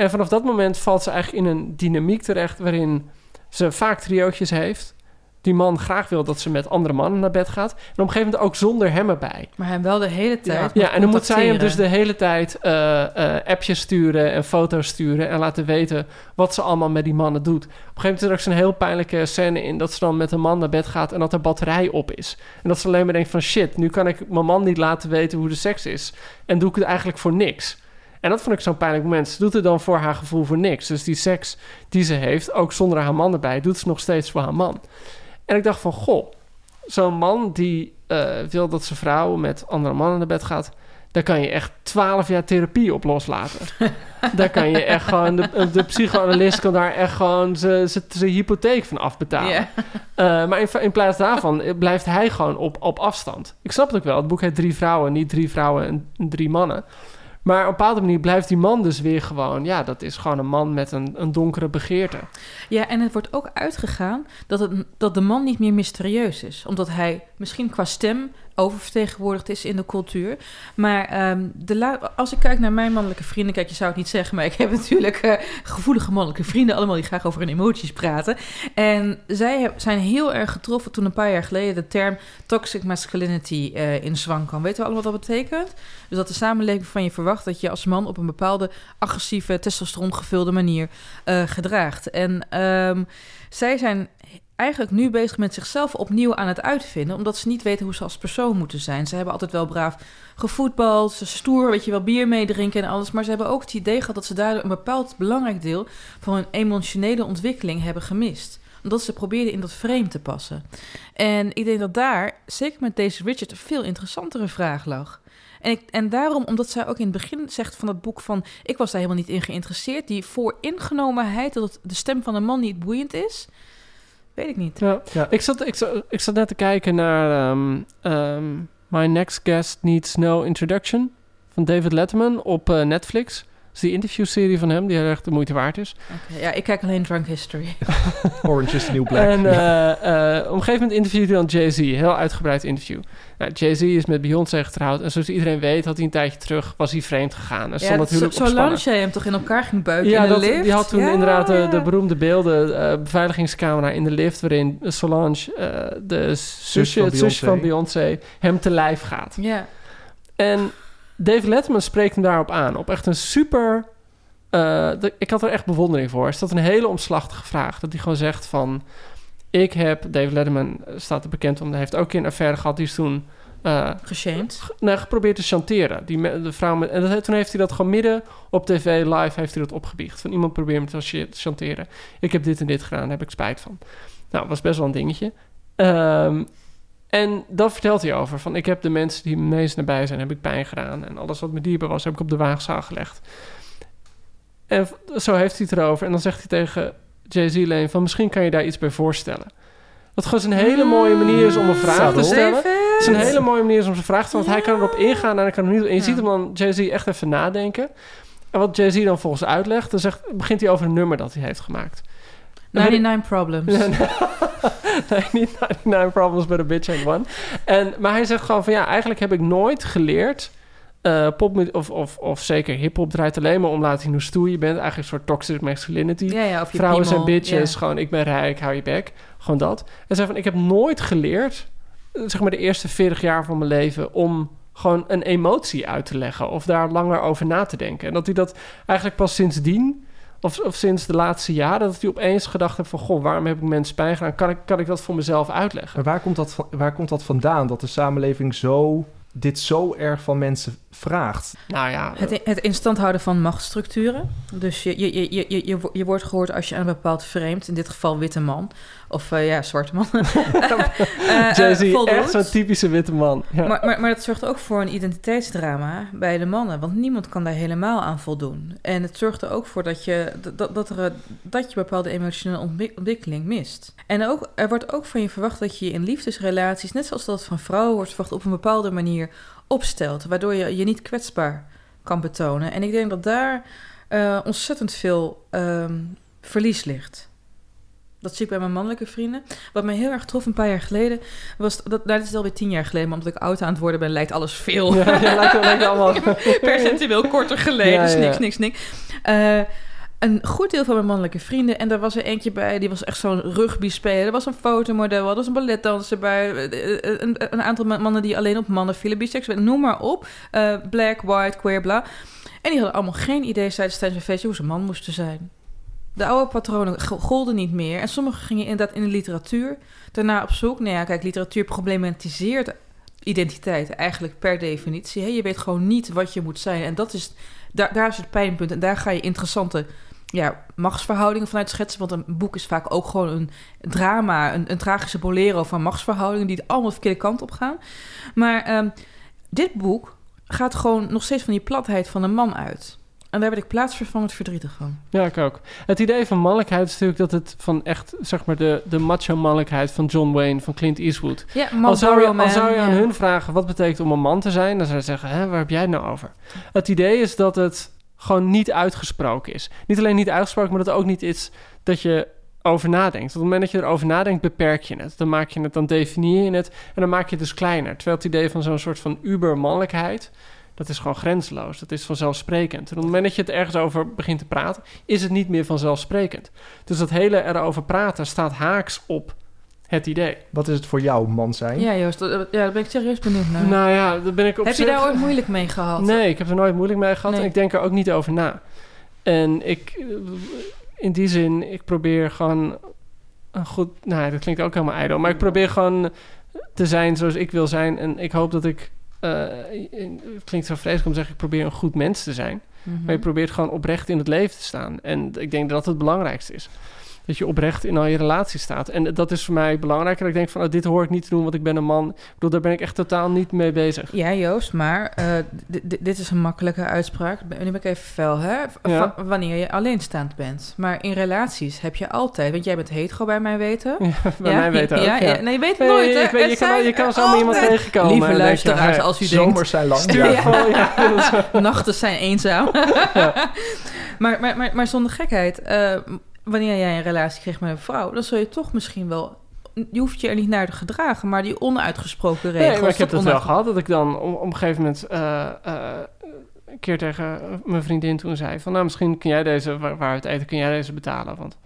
En vanaf dat moment valt ze eigenlijk in een dynamiek terecht... waarin ze vaak triootjes heeft... die man graag wil dat ze met andere mannen naar bed gaat... en op een gegeven moment ook zonder hem erbij.
Maar hem wel de hele tijd
Ja, en dan moet zij hem dus de hele tijd eh, eh, appjes sturen en foto's sturen en laten weten wat ze allemaal met die mannen doet. Op een gegeven moment is er ook zo'n heel pijnlijke scène in dat ze dan met een man naar bed gaat en dat er batterij op is. En dat ze alleen maar denkt van shit, nu kan ik mijn man niet laten weten hoe de seks is. En doe ik het eigenlijk voor niks. En dat vond ik zo'n pijnlijk moment. Ze doet het dan voor haar gevoel voor niks. Dus die seks die ze heeft, ook zonder haar man erbij, doet ze nog steeds voor haar man. En ik dacht van, goh, zo'n man die eh, wil dat zijn vrouw met andere mannen naar bed gaat... daar kan je echt twaalf jaar therapie op loslaten. daar kan je echt gewoon... De, de psychoanalist kan daar echt gewoon zijn hypotheek van afbetalen. Eh, maar in, in plaats daarvan eh, blijft hij gewoon op, op afstand. Ik snap het ook wel. Het boek heet Drie Vrouwen, niet Drie Vrouwen en Drie Mannen. Maar op een bepaalde manier blijft die man dus weer gewoon... Ja, dat is gewoon een man met een, een donkere begeerte.
Ja, en het wordt ook uitgegaan dat, het, dat de man niet meer mysterieus is. Omdat hij misschien qua stem oververtegenwoordigd is in de cultuur. Maar ehm, de als ik kijk naar mijn mannelijke vrienden... Kijk, je zou het niet zeggen, maar ik heb natuurlijk eh, gevoelige mannelijke vrienden... allemaal die graag over hun emoties praten. En zij zijn heel erg getroffen toen een paar jaar geleden... de term toxic masculinity eh, in zwang kwam. Weten we allemaal wat dat betekent? Dus dat de samenleving van je verwacht dat je als man... op een bepaalde agressieve, testosteron gevulde manier eh, gedraagt. En ehm, zij zijn eigenlijk nu bezig met zichzelf opnieuw aan het uitvinden, omdat ze niet weten hoe ze als persoon moeten zijn. Ze hebben altijd wel braaf gevoetbald, ze stoer, weet je wel, bier meedrinken en alles, maar ze hebben ook het idee gehad dat ze daardoor een bepaald belangrijk deel van hun emotionele ontwikkeling hebben gemist omdat ze probeerden in dat frame te passen. En ik denk dat daar, zeker met deze Richard, een veel interessantere vraag lag. En, ik, en daarom, omdat zij ook in het begin zegt van het boek van... ik was daar helemaal niet in geïnteresseerd. Die vooringenomenheid dat de stem van een man niet boeiend is... weet ik niet.
Ja.
Ja.
Ik, zat, ik, zat, ik zat net te kijken naar ehm, ehm, My Next Guest Needs No Introduction van David Letterman op eh, Netflix. Is die interviewserie van hem, die echt de moeite waard is.
Oké, ja, ik kijk alleen Drunk History.
Orange is the New Black.
En eh, eh, op een gegeven moment interviewt hij dan Jay-Z. Heel uitgebreid interview. Nou, Jay-Z is met Beyoncé getrouwd. En zoals iedereen weet, had hij een tijdje terug... was hij vreemd gegaan. En stond
Ja,
natuurlijk
zo, Solange hem toch in elkaar ging buiken
Ja,
in de
dat,
lift?
die had toen
Ja,
inderdaad de,
ja.
de beroemde beelden... eh, beveiligingscamera in de lift... waarin Solange, eh, de zusje,
van
het zusje van
Beyoncé.
Beyoncé... hem te lijf gaat.
Ja.
En Dave Letterman spreekt hem daarop aan. Op echt een super... eh, de- ik had er echt bewondering voor. Is dat een hele omslachtige vraag. Dat hij gewoon zegt van... Ik heb... Dave Letterman staat er bekend om... Hij heeft ook een affaire gehad. Die is toen... eh,
Geshamed.
nou, geprobeerd te chanteren. Die, de vrouw met, en dat, toen heeft hij dat gewoon midden op tv live heeft hij dat opgebiecht. Van iemand probeert me te ch- te chanteren. Ik heb dit en dit gedaan, daar heb ik spijt van. Nou, was best wel een dingetje. Ehm, en dat vertelt hij over. Van ik heb de mensen die me meest nabij zijn, heb ik pijn gedaan. En alles wat me dierbaar was, heb ik op de waagzaal gelegd. En zo heeft hij het erover. En dan zegt hij tegen Jay-Z Lane van misschien kan je daar iets bij voorstellen. Wat gewoon een hele mooie manier is om een vraag te stellen. Het is een hele mooie manier om zijn vraag te stellen. Want hij kan erop ingaan en hij kan er niet... En je
Ja.
ziet hem dan, Jay-Z, echt even nadenken. En wat Jay-Z dan volgens uitlegt... dan zegt, begint hij over een nummer dat hij heeft gemaakt. Dan ben ik-
99 Problems.
Nee, nee, niet 99 Problems but a Bitch Ain't One. En, maar hij zegt gewoon van... ja, eigenlijk heb ik nooit geleerd... eh pop of, of, of zeker hip-hop draait alleen maar om laten zien hoe stoer je bent. Eigenlijk een soort toxic masculinity.
Ja, ja, of je
Vrouwen zijn bitches,
ja.
gewoon ik ben rijk, hou je bek. Gewoon dat. En zei van, ik heb nooit geleerd, eh, zeg maar de eerste 40 jaar van mijn leven... om gewoon een emotie uit te leggen of daar langer over na te denken. En dat hij dat eigenlijk pas sindsdien, of, of sinds de laatste jaren... dat hij opeens gedacht heeft van, goh, waarom heb ik mensen pijn gedaan? Kan ik, kan ik dat voor mezelf uitleggen?
Maar waar komt, dat waar komt dat vandaan? Dat de samenleving zo, dit zo erg van mensen vraagt?
Nou ja,
Het, het in stand houden van machtsstructuren. Dus je, je, je, je, je, je wordt gehoord als je aan een bepaald vreemd, in dit geval witte man, of eh, ja, zwarte man, eh, eh,
Jay-Z, echt zo'n typische witte man. Ja.
Maar, maar, maar dat zorgt ook voor een identiteitsdrama bij de mannen. Want niemand kan daar helemaal aan voldoen. En het zorgt er ook voor dat je, dat, dat, er, eh, dat je bepaalde emotionele ontwik- ontwikkeling mist. En ook, er wordt ook van je verwacht dat je je in liefdesrelaties, net zoals dat van vrouwen wordt verwacht, op een bepaalde manier opstelt. Waardoor je je niet kwetsbaar kan betonen. En ik denk dat daar eh, ontzettend veel ehm, verlies ligt. Dat zie ik bij mijn mannelijke vrienden. Wat me heel erg trof een paar jaar geleden was dat, nou, dit is alweer tien jaar geleden, maar omdat ik oud aan het worden ben, lijkt alles veel
Ja, ja, lijkt, lijkt allemaal...
percentueel korter geleden.
Ja,
dus niks, niks, niks. Eh, een goed deel van mijn mannelijke vrienden, en daar was er eentje bij, die was echt zo'n rugby-speler. Er was een fotomodel, er was een balletdanser bij, eh, een, een aantal mannen die alleen op mannen vielen, biseksueel, noem maar op. Eh, black, white, queer, bla. En die hadden allemaal geen idee tijdens een feestje hoe ze man moesten zijn. De oude patronen go- golden niet meer. En sommigen gingen inderdaad in de literatuur daarna op zoek. Nou ja, kijk, literatuur problematiseert identiteit eigenlijk per definitie. Hè? Je weet gewoon niet wat je moet zijn. En dat is, daar, daar is het pijnpunt. En daar ga je interessante ja, machtsverhoudingen vanuit schetsen. Want een boek is vaak ook gewoon een drama, een, een tragische bolero van machtsverhoudingen... die allemaal de verkeerde kant op gaan. Maar ehm, dit boek gaat gewoon nog steeds van die platheid van een man uit. En daar werd ik plaatsvervangend verdrietig van.
Ja, ik ook. Het idee van mannelijkheid is natuurlijk dat het van echt, zeg maar, de, de macho-mannelijkheid van John Wayne, van Clint Eastwood.
Ja,
Al zou, je, al zou je aan
ja.
hun vragen wat betekent om een man te zijn, dan zou ze zeggen, Hè, waar heb jij het nou over? Het idee is dat het gewoon niet uitgesproken is. Niet alleen niet uitgesproken, maar dat ook niet is dat je over nadenkt. Op het moment dat je erover nadenkt, beperk je het. Dan maak je het, dan definieer je het en dan maak je het dus kleiner. Terwijl het idee van zo'n soort van uber-mannelijkheid, dat is gewoon grenzeloos. Dat is vanzelfsprekend. En op het moment dat je het ergens over begint te praten, is het niet meer vanzelfsprekend. Dus dat hele erover praten staat haaks op het idee.
Wat is het voor jou, man zijn?
Ja, Joost, dat- ja, daar ben ik serieus benieuwd naar.
Nou ja, daar ben ik op
Heb je daar ooit moeilijk mee gehad?
Nee, ik heb er nooit moeilijk mee gehad
Nee.
en ik denk er ook niet over na. En ik, eh, in die zin, ik probeer gewoon een goed... Nou, dat klinkt ook helemaal ijdel, maar ik probeer gewoon te zijn zoals ik wil zijn. En ik hoop dat ik... eh, het klinkt zo vreselijk om te zeggen, ik probeer een goed mens te zijn.
Mhm.
Maar je probeert gewoon oprecht in het leven te staan. En ik denk dat dat het belangrijkste is. Dat je oprecht in al je relatie staat. En dat is voor mij belangrijk. En ik denk van, oh, dit hoor ik niet te doen, want ik ben een man. Ik bedoel, daar ben ik echt totaal niet mee bezig.
Ja, Joost, maar uh, dit is een makkelijke uitspraak. Nu ben ik even fel, hè?
Ja.
wanneer je alleenstaand bent. Maar in relaties heb je altijd... Want jij bent hetero bij mij weten.
Ja, bij mij weten ook,
ja,
ja.
Nee, je weet het nooit, hè?
Ik weet, je, kan, je kan zomaar iemand tegenkomen.
Lieve luisteraars, als u denkt...
Zomers zijn lang.
Ja. Nachten zijn eenzaam. maar, maar, maar, maar zonder gekheid... Uh, wanneer jij een relatie kreeg met een vrouw, dan zul je toch misschien wel. Je hoeft je er niet naar te gedragen, maar die onuitgesproken regels.
Nee, maar ik heb het wel gehad dat ik dan op, een gegeven moment uh, uh, een keer tegen mijn vriendin toen zei: van nou, misschien kun jij deze, waar, waar het eten, kun jij deze betalen? Want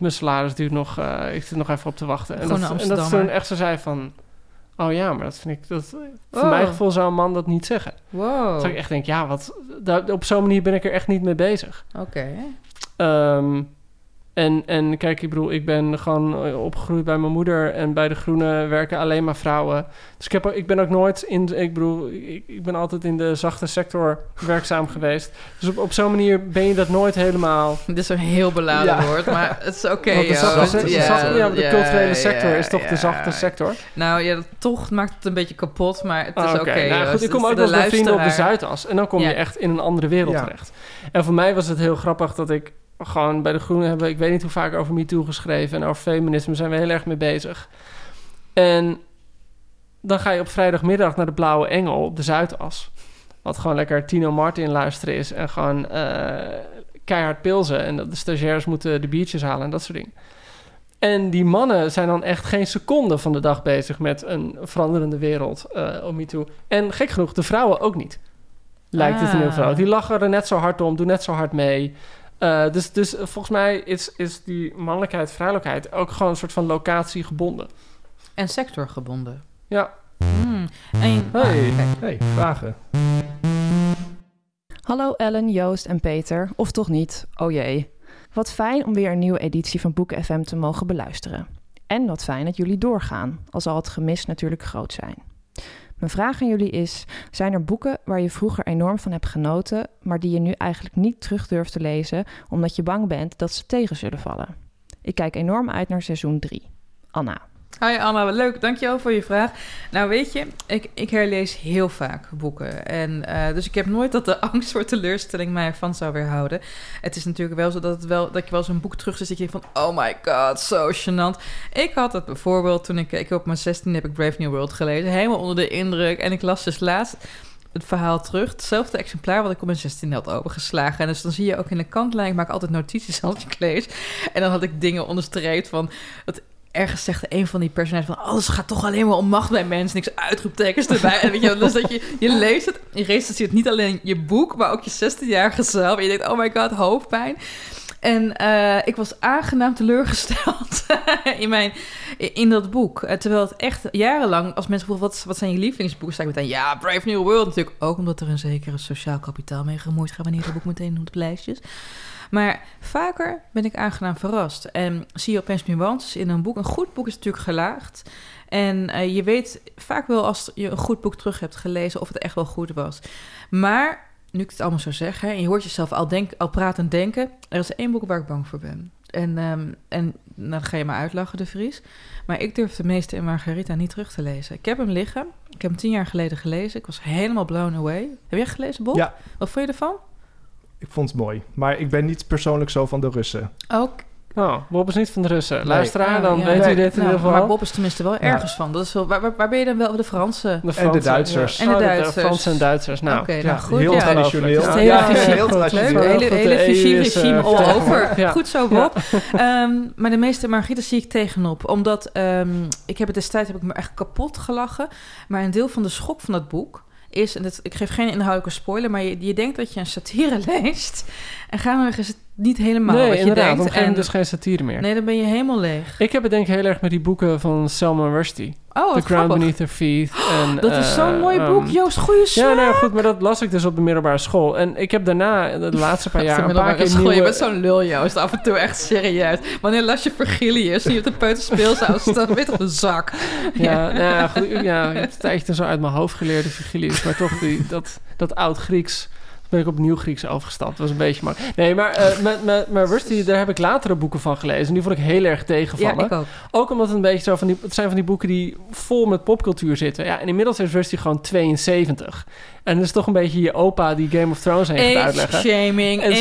mijn salaris duurt nog, ik zit nog even op te wachten. En dat, en dat toen echt zo zei van. Oh ja, maar dat vind ik dat. Voor mijn gevoel zou een man dat niet zeggen.
Wow.
Dat ik echt denk, ja, wat. Daar, op zo'n manier ben ik er echt niet mee bezig.
Oké. Okay.
Um, en, en kijk, ik bedoel, ik ben gewoon opgegroeid bij mijn moeder en bij de Groenen werken alleen maar vrouwen. Dus ik, heb, ik ben ook nooit in, ik bedoel, ik, ik ben altijd in de zachte sector werkzaam geweest. Dus op, op zo'n manier ben je dat nooit helemaal.
Dit is een heel beladen ja. woord, maar het is oké. Okay,
de, zachte, ja, zachte, ja, de culturele sector is toch de zachte sector.
Nou ja, toch maakt het een beetje kapot, maar het is oké.
Okay. nou, goed, ik kom ook wel bij vrienden op de Zuidas en dan kom je echt in een andere wereld terecht. En voor mij was het heel grappig dat ik gewoon bij de Groenen hebben, ik weet niet hoe vaak over MeToo geschreven en over feminisme zijn we heel erg mee bezig. En dan ga je op vrijdagmiddag naar de Blauwe Engel op de Zuidas. Wat gewoon lekker Tino Martin luisteren is en gewoon uh, keihard pilzen. En de stagiairs moeten de biertjes halen en dat soort dingen. En die mannen zijn dan echt geen seconde van de dag bezig met een veranderende wereld uh, om MeToo. En gek genoeg, de vrouwen ook niet. Lijkt het in heel veel. Die lachen er net zo hard om, doen net zo hard mee. Uh, dus, dus volgens mij is, is die mannelijkheid, vrouwelijkheid ook gewoon een soort van locatie gebonden.
En sectorgebonden.
Ja.
Hmm. En,
hey, hey, vragen.
Hallo Ellen, Joost en Peter. Of toch niet? Oh jee. Wat fijn om weer een nieuwe editie van Boeken FM te mogen beluisteren. En wat fijn dat jullie doorgaan, al zal het gemis natuurlijk groot zijn. Mijn vraag aan jullie is: zijn er boeken waar je vroeger enorm van hebt genoten, maar die je nu eigenlijk niet terug durft te lezen omdat je bang bent dat ze tegen zullen vallen? Ik kijk enorm uit naar seizoen 3. Anna.
Hi Anna, leuk. Dankjewel voor je vraag. Nou weet je, ik, ik herlees heel vaak boeken. En, uh, dus ik heb nooit dat de angst voor teleurstelling mij ervan zou weerhouden. Het is natuurlijk wel zo dat, het wel, dat je wel zo'n boek terug zit... dat je van, oh my god, zo gênant. Ik had het bijvoorbeeld toen ik... Ik op mijn 16 heb ik Brave New World gelezen. Helemaal onder de indruk. En ik las dus laatst het verhaal terug. Hetzelfde exemplaar wat ik op mijn 16 had opengeslagen. En dus dan zie je ook in de kantlijn, ik maak altijd notities als ik lees. En dan had ik dingen onderstreept van... Het ergens zegt een van die personages van alles gaat toch alleen maar om macht bij mensen, niks uitroeptekens erbij. En weet je, dus dat je, je leest het, je recensieert niet alleen je boek, maar ook je 16-jarige zelf. En je denkt, oh my god, hoofdpijn. En uh, ik was aangenaam teleurgesteld in, mijn, in dat boek. Uh, terwijl het echt jarenlang, als mensen vroegen, wat, wat zijn je lievelingsboeken? Sta ik meteen, ja, Brave New World natuurlijk. Ook omdat er een zekere sociaal kapitaal mee gemoeid gaat wanneer het boek meteen op de lijstjes. Maar vaker ben ik aangenaam verrast. En zie je opeens nuances in een boek. Een goed boek is natuurlijk gelaagd. En uh, je weet vaak wel als je een goed boek terug hebt gelezen of het echt wel goed was. Maar nu ik het allemaal zo zeg, hè, en je hoort jezelf al, denk, al praten en denken. Er is één boek waar ik bang voor ben. En, um, en nou, dan ga je maar uitlachen, de Vries. Maar ik durf de meeste in Margarita niet terug te lezen. Ik heb hem liggen. Ik heb hem tien jaar geleden gelezen. Ik was helemaal blown away. Heb jij gelezen, Bob?
Ja.
Wat vond je ervan?
Ik vond het mooi. Maar ik ben niet persoonlijk zo van de Russen.
Ook.
Oh, Bob is niet van de Russen. Nee. Luisteraar, dan ja, weet nee. u dit in
nou,
ieder geval.
Maar Bob is tenminste wel ergens van. Dat is wel, waar, waar ben je dan wel? De Fransen?
De
Fransen, en de Duitsers.
En de Duitsers.
Oh, de Fransen en Duitsers. Nou,
Oké, okay, nou goed.
Heel traditioneel.
Hele heel traditioneel. Hele, hele regime all over. Goed zo, Bob. um, maar de meeste Margrieten zie ik tegenop. Omdat um, ik heb het destijds heb ik me echt kapot gelachen. Maar een deel van de schok van dat boek is, en dat, ik geef geen inhoudelijke spoiler, maar je, je denkt dat je een satire leest. En gaandeweg is het niet helemaal
nee,
wat je
inderdaad,
denkt.
en dus geen satire meer.
Nee, dan ben je helemaal leeg.
Ik heb het denk ik heel erg met die boeken van Salman Rushdie.
Oh,
The Ground
grappig.
Beneath Her Feet. En,
dat is zo'n
uh,
mooi boek,
um,
Joost. Goeie smaak.
Ja, nou goed, maar dat las ik dus op de middelbare school. En ik heb daarna, de laatste paar jaar, een paar keer
school.
nieuwe...
Je bent zo'n lul, Joost. Af en toe echt serieus. Wanneer las je Vergilius? Je op de peuterspeelzaal staan met op een zak.
Ja, nou ja, goed, ja, ik heb het echt zo uit mijn hoofd geleerd, de Vergilius. Maar toch, die, dat, dat oud-Grieks ben ik opnieuw Grieks overgestapt. Dat was een beetje maar. Nee, maar uh, met, met, met Rusty, daar heb ik latere boeken van gelezen. En die vond ik heel erg tegenvallen.
Ja, ik ook.
Ook omdat het een beetje zo van die... Het zijn van die boeken die vol met popcultuur zitten. Ja, en inmiddels is Rusty gewoon 72. En dat is toch een beetje je opa die Game of Thrones heeft gaat uitleggen.
shaming,
oké,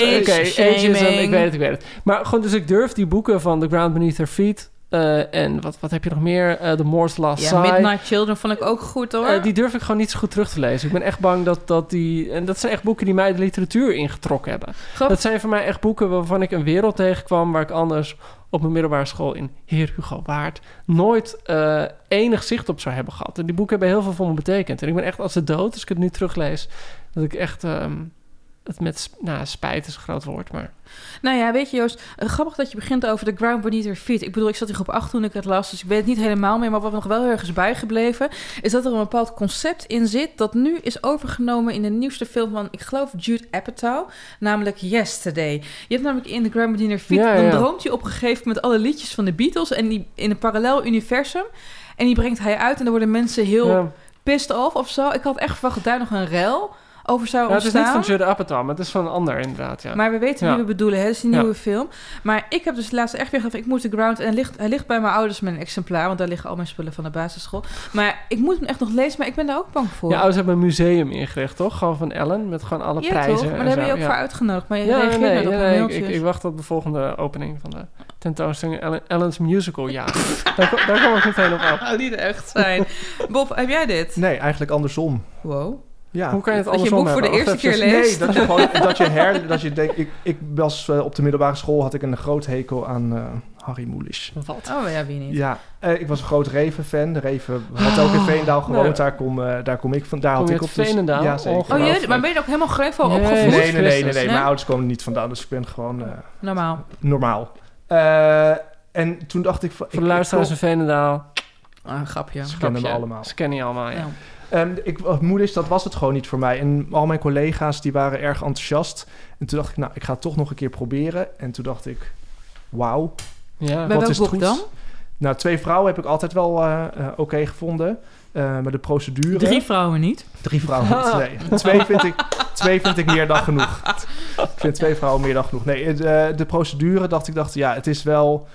shaming.
ageism, ik weet het, ik weet het. Maar gewoon, dus ik durf die boeken van The Ground Beneath Her Feet... eh, en wat, wat heb je nog meer? Eh The Moor's Last
Ja,
Sigh.
Midnight Children vond ik ook goed hoor.
Eh, die durf ik gewoon niet zo goed terug te lezen. Ik ben echt bang dat, dat die... En dat zijn echt boeken die mij de literatuur ingetrokken hebben. Dat zijn voor mij echt boeken waarvan ik een wereld tegenkwam... waar ik anders op mijn middelbare school in Heer Hugo Waard... nooit enig zicht op zou hebben gehad. En die boeken hebben heel veel voor me betekend. En ik ben echt als de dood, als ik het nu teruglees... dat ik echt... ehm, het met nou, spijt is een groot woord, maar...
Nou ja, weet je Joost, eh, grappig dat je begint over de ground beneath your feet. Ik bedoel, ik zat hier op acht toen ik het las, dus ik weet het niet helemaal meer. Maar wat me nog wel heel erg is bijgebleven, is dat er een bepaald concept in zit... dat nu is overgenomen in de nieuwste film van, ik geloof, Jude Apatow. Namelijk Yesterday. Je hebt namelijk in de ground beneath your feet...
Ja,
dan
ja.
droomt hij op een gegeven moment alle liedjes van de Beatles... en die in een parallel universum... En die brengt hij uit en dan worden mensen heel
Ja.
pissed off of zo. Ik had echt verwacht dat daar nog een rel over zou
Ja, het is
ontstaan.
niet van Judd Apatow, maar het is van een ander inderdaad, ja.
Maar we weten
Ja.
wie we bedoelen, hè? Dat is die
Ja.
nieuwe film. Maar ik heb dus laatst echt weer gedacht, ik moet de ground... En hij ligt, hij ligt bij mijn ouders met een exemplaar... want daar liggen al mijn spullen van de basisschool. Maar ik moet hem echt nog lezen, maar ik ben daar ook bang voor.
Je ouders hebben een museum ingericht, toch? Gewoon van Ellen, met gewoon alle
Ja,
prijzen.
toch? Maar
en
daar heb je ook
ja.
voor uitgenodigd. Maar je
Ja,
reageert
nee,
net op
nee,
een
nee,
mailtje.
ik, ik wacht op de volgende opening van de tentoonstelling Ellen, Ellen's Musical. Ja, daar, daar kom ik meteen op af.
Nou, die er echt zijn. Bob, heb jij dit?
Nee, eigenlijk andersom.
Wow.
Ja.
Hoe kan je het
Dat je boek voor de eerste keer leest.
Nee, dat je gewoon dat je her, dat je denkt. Ik, ik was eh, op de middelbare school had ik een groot hekel aan eh, Harry Mulisch.
Wat?
Oh ja, wie niet?
Ja, eh, ik was een groot Reven-fan. De Reven had ook in Veenendaal gewoond.
Nee.
Daar, kom, eh, daar kom ik van. Daar
Kom
had
je
ik
uit
op. dus-
Veenendaal?
Ja, zeker.
Oh jee, maar ben je ook helemaal grevel
Jezus
opgevoed?
Nee, nee, nee, nee, nee. Mijn ouders komen niet vandaan, dus ik ben gewoon eh,
Normaal.
normaal. Eh, en toen dacht ik van...
Voor de
ik-
luisteraars in Veenendaal.
Ah, een grapje.
Ze kennen me allemaal.
Ze kennen je allemaal, ja.
Ja.
Ehm, ik, Moeders, dat was het gewoon niet voor mij. En al mijn collega's die waren erg enthousiast. En toen dacht ik, nou, ik ga het toch nog een keer proberen. En toen dacht ik, wauw,
Ja.
Bij
wat
welk
is het
boek
goed.
dan?
Nou, twee vrouwen heb ik altijd wel eh, eh, oké gevonden. Eh, maar de procedure...
Drie vrouwen niet.
Drie vrouwen niet, nee. Twee vind, ik, twee vind ik meer dan genoeg. Ik vind twee vrouwen meer dan genoeg. Nee, de, de procedure dacht ik, dacht, ja, het is wel...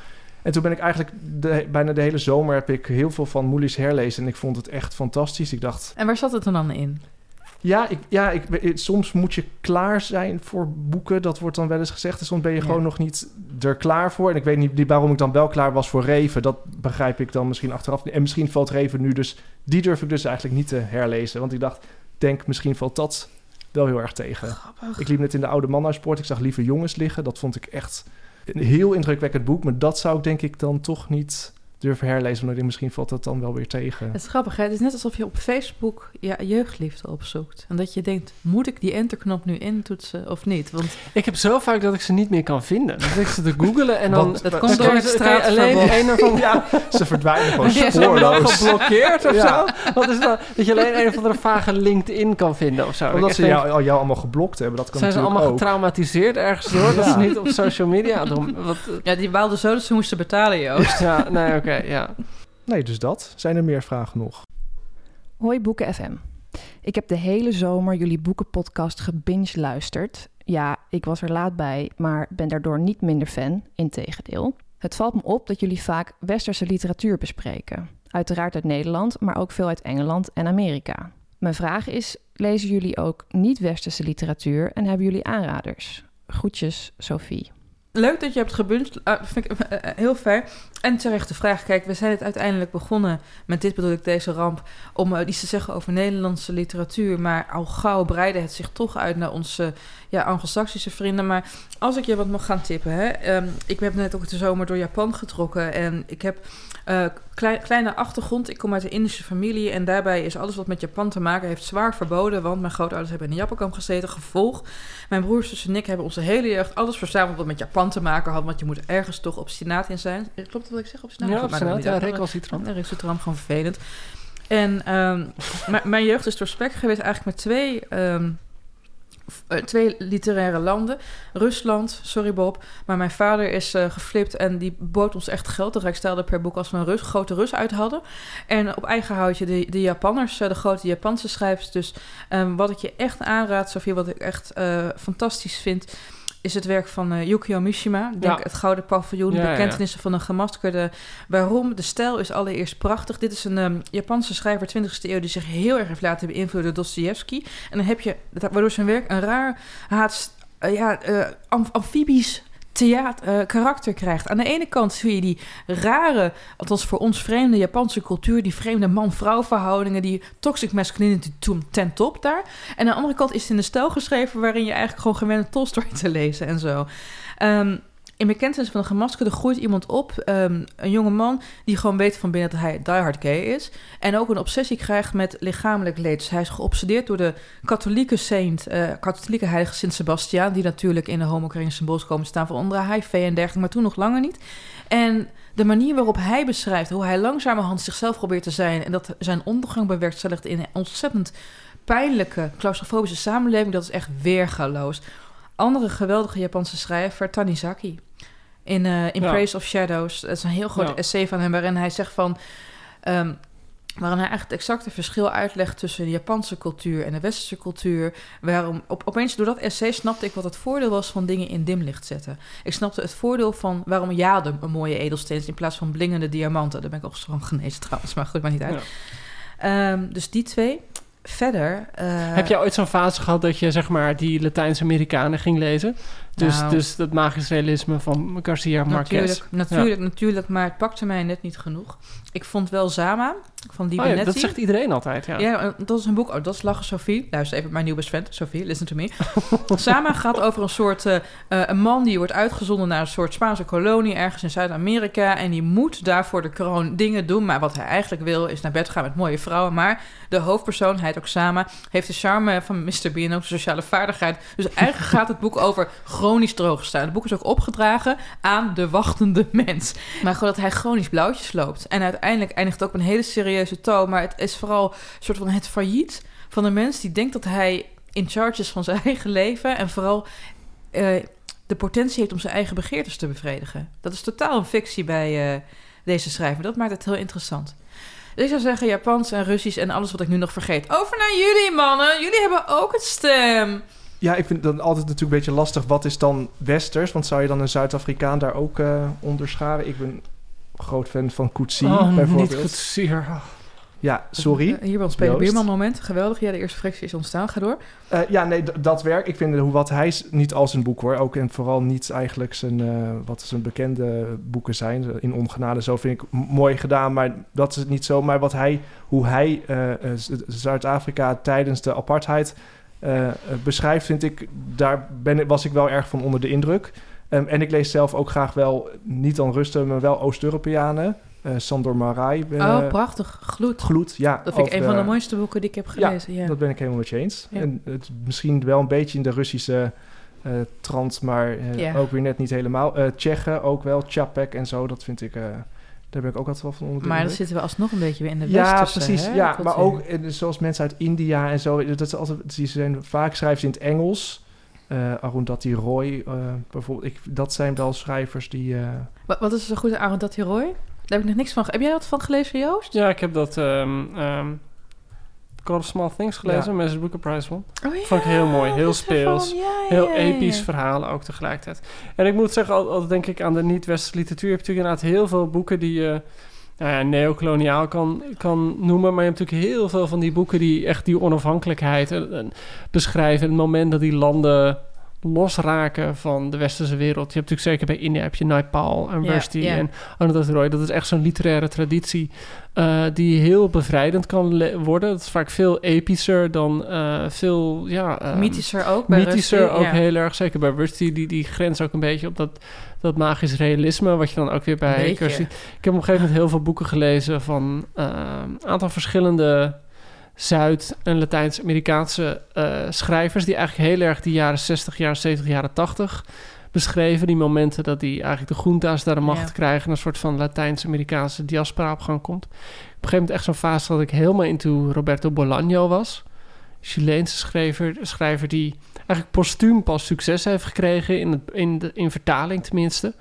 En toen ben ik eigenlijk de, bijna de hele zomer heb ik heel veel van Moelis herlezen. En ik vond het echt fantastisch. Ik dacht,
En waar zat het dan in?
ja, ik, ja ik, ik- soms moet je klaar zijn voor boeken. Dat wordt dan wel eens gezegd. En soms ben je
Ja.
gewoon nog niet er klaar voor. En ik weet niet waarom ik dan wel klaar was voor Reven. Dat begrijp ik dan misschien achteraf. En misschien valt Reven nu dus... Die durf ik dus eigenlijk niet te herlezen. Want ik dacht, denk misschien valt dat wel heel erg tegen. Ik liep net in de Oude Mannensport. Ik zag Lieve Jongens liggen. Dat vond ik echt een heel indrukwekkend boek. Maar dat zou ik denk ik dan toch niet durven herlezen. Denk, misschien valt dat dan wel weer tegen.
Het is grappig, hè? Het is net alsof je op Facebook je jeugdliefde opzoekt. En dat je denkt, moet ik die enterknop nu intoetsen of niet? Want
Ik heb zo vaak dat ik ze niet meer kan vinden. Dan zit ik ze te googelen en dan...
Dat
Dan
komt door het
alleen een of andere...
Ja, ze verdwijnen gewoon spoorloos.
geblokkeerd of
Ja.
zo? Wat is dat? Dat je alleen een of andere vage LinkedIn kan vinden of zo.
Omdat
Ik
ze jou,
denk,
jou allemaal geblokt hebben. Dat kan
zijn ze allemaal
ook.
getraumatiseerd ergens door? Dat ze niet op social media doen? Wat,
Ja, die baalden zo dat ze moesten betalen, Joost.
ja, nee, oké, ja.
Nee, dus dat. Zijn er meer vragen nog?
Hoi Boeken FM. Ik heb de hele zomer jullie boekenpodcast gebinge luisterd. Ja, ik was er laat bij, maar ben daardoor niet minder fan, integendeel. Het valt me op dat jullie vaak westerse literatuur bespreken. Uiteraard uit Nederland, maar ook veel uit Engeland en Amerika. Mijn vraag is, lezen jullie ook niet-westerse literatuur en hebben jullie aanraders? Groetjes, Sophie.
Leuk dat je hebt gebuncht. Ah, vind ik eh, eh, heel fair. En terecht de vraag. Kijk, we zijn het uiteindelijk begonnen met dit bedoel ik deze ramp. Om eh, iets te zeggen over Nederlandse literatuur. Maar al gauw breidde het zich toch uit naar onze ja, Anglo-Saxische vrienden. Maar als ik je wat mag gaan tippen. Hè, ehm, ik heb net ook de zomer door Japan getrokken. En ik heb eh, klei- kleine achtergrond. Ik kom uit een Indische familie. En daarbij is alles wat met Japan te maken heeft zwaar verboden. Want mijn grootouders hebben in een Japankamp gezeten. Gevolg. Mijn broers, zus en ik hebben onze hele jeugd alles verzameld wat met Japan te maken had. Want je moet ergens toch obstinaat in zijn. Klopt dat wat ik zeg? Obstinaat?
Ja,
niet
Ja, recalcitrant.
Ja, recalcitrant, gewoon vervelend. En ehm, mijn jeugd is doorspekt geweest eigenlijk met twee ehm, eh, twee literaire landen. Rusland, sorry Bob, maar mijn vader is uh, geflipt en die bood ons echt geld. De stelde per boek als we een grote Rus uit hadden. En op eigen houtje de, de Japanners, de grote Japanse schrijvers. Dus um, wat ik je echt aanraad, Sofie, wat ik echt fantastisch vind is het werk van uh, Yukio Mishima. Denk het Gouden Paviljoen, ja, bekentenissen van een gemaskerde. Waarom? De stijl is allereerst prachtig. Dit is een um, Japanse schrijver 20e eeuw die zich heel erg heeft laten beïnvloeden door Dostoevsky. En dan heb je, waardoor zijn werk een raar haat, uh, ja, uh, amfibisch theater, uh, karakter krijgt. Aan de ene kant zie je die rare, althans voor ons vreemde Japanse cultuur, die vreemde man-vrouw verhoudingen, die toxic masculinity ten top daar. En aan de andere kant is het in de stijl geschreven waarin je eigenlijk gewoon gewend Tolstoy te lezen en zo. Um, in bekentenis van een gemaskerde groeit iemand op, um, een jonge man, die gewoon weet van binnen dat hij diehard gay is. En ook een obsessie krijgt met lichamelijk leed. Dus hij is geobsedeerd door de katholieke saint, uh, katholieke heilige Sint Sebastiaan, die natuurlijk in de homokring symbool komen staan van onder HIV en dergelijke, maar toen nog langer niet. En de manier waarop hij beschrijft hoe hij langzamerhand zichzelf probeert te zijn en dat zijn ondergang bewerkstelligt in een ontzettend pijnlijke, claustrofobische samenleving, dat is echt weergaloos. Andere geweldige Japanse schrijver, Tanizaki in, uh, in Praise of Shadows. Dat is een heel groot essay van hem waarin hij zegt van... Um, waarin hij eigenlijk het exacte verschil uitlegt tussen de Japanse cultuur en de westerse cultuur. Waarom, op, opeens door dat essay snapte ik wat het voordeel was van dingen in dimlicht zetten. Ik snapte het voordeel van waarom jadem een mooie edelsteen is in plaats van blingende diamanten. Daar ben ik ook van genezen trouwens, maar goed, maar niet uit. Ja. Um, dus die twee. Verder... Uh,
Heb jij ooit zo'n fase gehad dat je zeg maar die Latijns-Amerikanen ging lezen? Dus, nou, dus dat magisch realisme van Garcia Marquez.
Natuurlijk, natuurlijk, ja. natuurlijk, maar het pakte mij net niet genoeg. Ik vond wel Zama van Di
oh, ja, Dat zegt iedereen altijd, ja.
Ja, dat is een boek. Oh, dat is Lachen Sophie. Luister even, mijn nieuwe best friend, Sophie, listen to me. Zama gaat over een soort... Uh, een man die wordt uitgezonden naar een soort Spaanse kolonie... ergens in Zuid-Amerika. En die moet daarvoor de kroon dingen doen. Maar wat hij eigenlijk wil, is naar bed gaan met mooie vrouwen. Maar de hoofdpersoon, hij ook Sama... heeft de charme van Mr. Bean ook de sociale vaardigheid. Dus eigenlijk gaat het boek over chronisch drooggestaan. Het boek is ook opgedragen aan de wachtende mens. Maar gewoon dat hij chronisch blauwtjes loopt. En uiteindelijk eindigt ook een hele serieuze toon. Maar het is vooral een soort van het failliet van een mens die denkt dat hij in charge is van zijn eigen leven. En vooral uh, de potentie heeft om zijn eigen begeertes te bevredigen. Dat is totaal een fictie bij uh, deze schrijver. Dat maakt het heel interessant. Dus ik zou zeggen Japans en Russisch en alles wat ik nu nog vergeet. Over naar jullie, mannen. Jullie hebben ook een stem.
Ja, ik vind dan altijd natuurlijk een beetje lastig. Wat is dan Westers? Want zou je dan een Zuid-Afrikaan daar ook uh, onderscharen? Ik ben groot fan van Coetzee,
oh,
bijvoorbeeld.
niet Coetzee.
Ja, sorry.
Uh, hier bij ons spelen Bierman moment. Geweldig. Ja, de eerste fractie is ontstaan. Ga door.
Uh, ja, nee, dat werk. Ik vind hoe wat hij niet als een boek hoor. Ook en vooral niet eigenlijk zijn uh, wat zijn bekende boeken zijn. In ongenade zo vind ik mooi gedaan, maar dat is het niet zo. Maar wat hij, hoe hij Zuid-Afrika tijdens de apartheid uh, beschrijft, vind ik, daar ben, was ik wel erg van onder de indruk. Um, en ik lees zelf ook graag wel, niet dan Rusten, maar wel Oost-Europeanen. Uh, Sandor Marai.
Uh, oh, prachtig. Gloed.
Gloed, ja.
Dat vind ik een van de mooiste boeken die ik heb gelezen. Ja, ja.
dat ben ik helemaal met je eens. Ja. En het misschien wel een beetje in de Russische uh, trant, maar ja. ook weer net niet helemaal. Tsjechen ook wel, Chapek en zo, dat vind ik... Daar ben ik ook altijd wel van onder
Maar dan zitten we alsnog een beetje weer in de
Ja, precies. Hè, ja, maar ook zoals mensen uit India en zo. Dat is altijd, die zijn vaak schrijven ze in het Engels. Uh, Arundhati Roy uh, bijvoorbeeld. Ik, dat zijn wel schrijvers die... Uh...
Wat, wat is zo goed aan Arundhati Roy? Daar heb ik nog niks van... Heb jij wat van gelezen, Joost?
Ja, ik heb dat... Um, um, God of Small Things gelezen, ja. Mrs. Booker Prize won.
Oh, ja,
Vond ik heel mooi, heel speels, ja, heel episch verhaal ook tegelijkertijd. En ik moet zeggen, altijd denk ik aan de niet-westerse literatuur... heb je natuurlijk inderdaad heel veel boeken die je... Nou ja, neocoloniaal kan, kan noemen. Maar je hebt natuurlijk heel veel van die boeken die echt die onafhankelijkheid en, en beschrijven. Het moment dat die landen losraken van de westerse wereld. Je hebt natuurlijk zeker bij India heb je Naipaul en Rusty yeah, yeah. en Anandat Roy. Dat is echt zo'n literaire traditie uh, die heel bevrijdend kan worden. Dat is vaak veel epischer dan uh, veel, ja...
Um, mythischer ook bij
Mythischer
Rusty,
ook heel erg. Zeker bij Rusty, die, die grens ook een beetje op dat, dat magisch realisme... wat je dan ook weer bij Kirsty... Ik heb op een gegeven moment heel veel boeken gelezen... van een uh, aantal verschillende Zuid- en Latijns-Amerikaanse uh, schrijvers... die eigenlijk heel erg die jaren 60, jaren 70, jaren 80 beschreven. Die momenten dat die eigenlijk de groenta's daar de macht ja. krijgen... en een soort van Latijns-Amerikaanse diaspora op gang komt. Op een gegeven moment echt zo'n fase dat ik helemaal into Roberto Bolaño was. Chileense schrijver, schrijver die eigenlijk postuum pas succes heeft gekregen, in, het, in, de, in vertaling tenminste.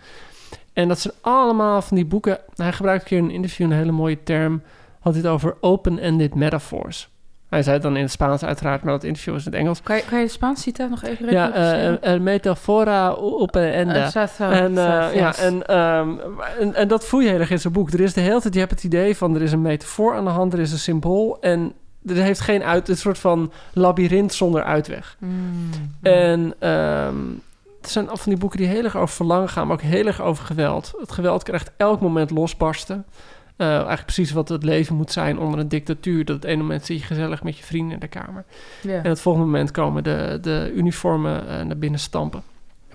En dat zijn allemaal van die boeken. Hij gebruikt een keer in een interview een hele mooie term. Had het over open-ended metaphors. Hij zei het dan in het Spaans uiteraard, maar dat interview was in het Engels.
Kan je, kan je de Spaans citaat nog even
Ja, uh, uh, metafora open-ended. en, uh, ja, en, um, en, en, dat voel je heel erg in zijn boek. Er is de hele tijd, je hebt het idee van er is een metafoor aan de hand, er is een symbool. En er heeft geen uit, een soort van labyrint zonder uitweg.
Mm.
En um, het zijn af van die boeken die heel erg over verlangen gaan, maar ook heel erg over geweld. Het geweld krijgt elk moment losbarsten. Uh, eigenlijk precies wat het leven moet zijn onder een dictatuur. Dat het ene moment zit je gezellig met je vrienden in de kamer.
Ja.
En het volgende moment komen de, de uniformen uh, naar binnen stampen.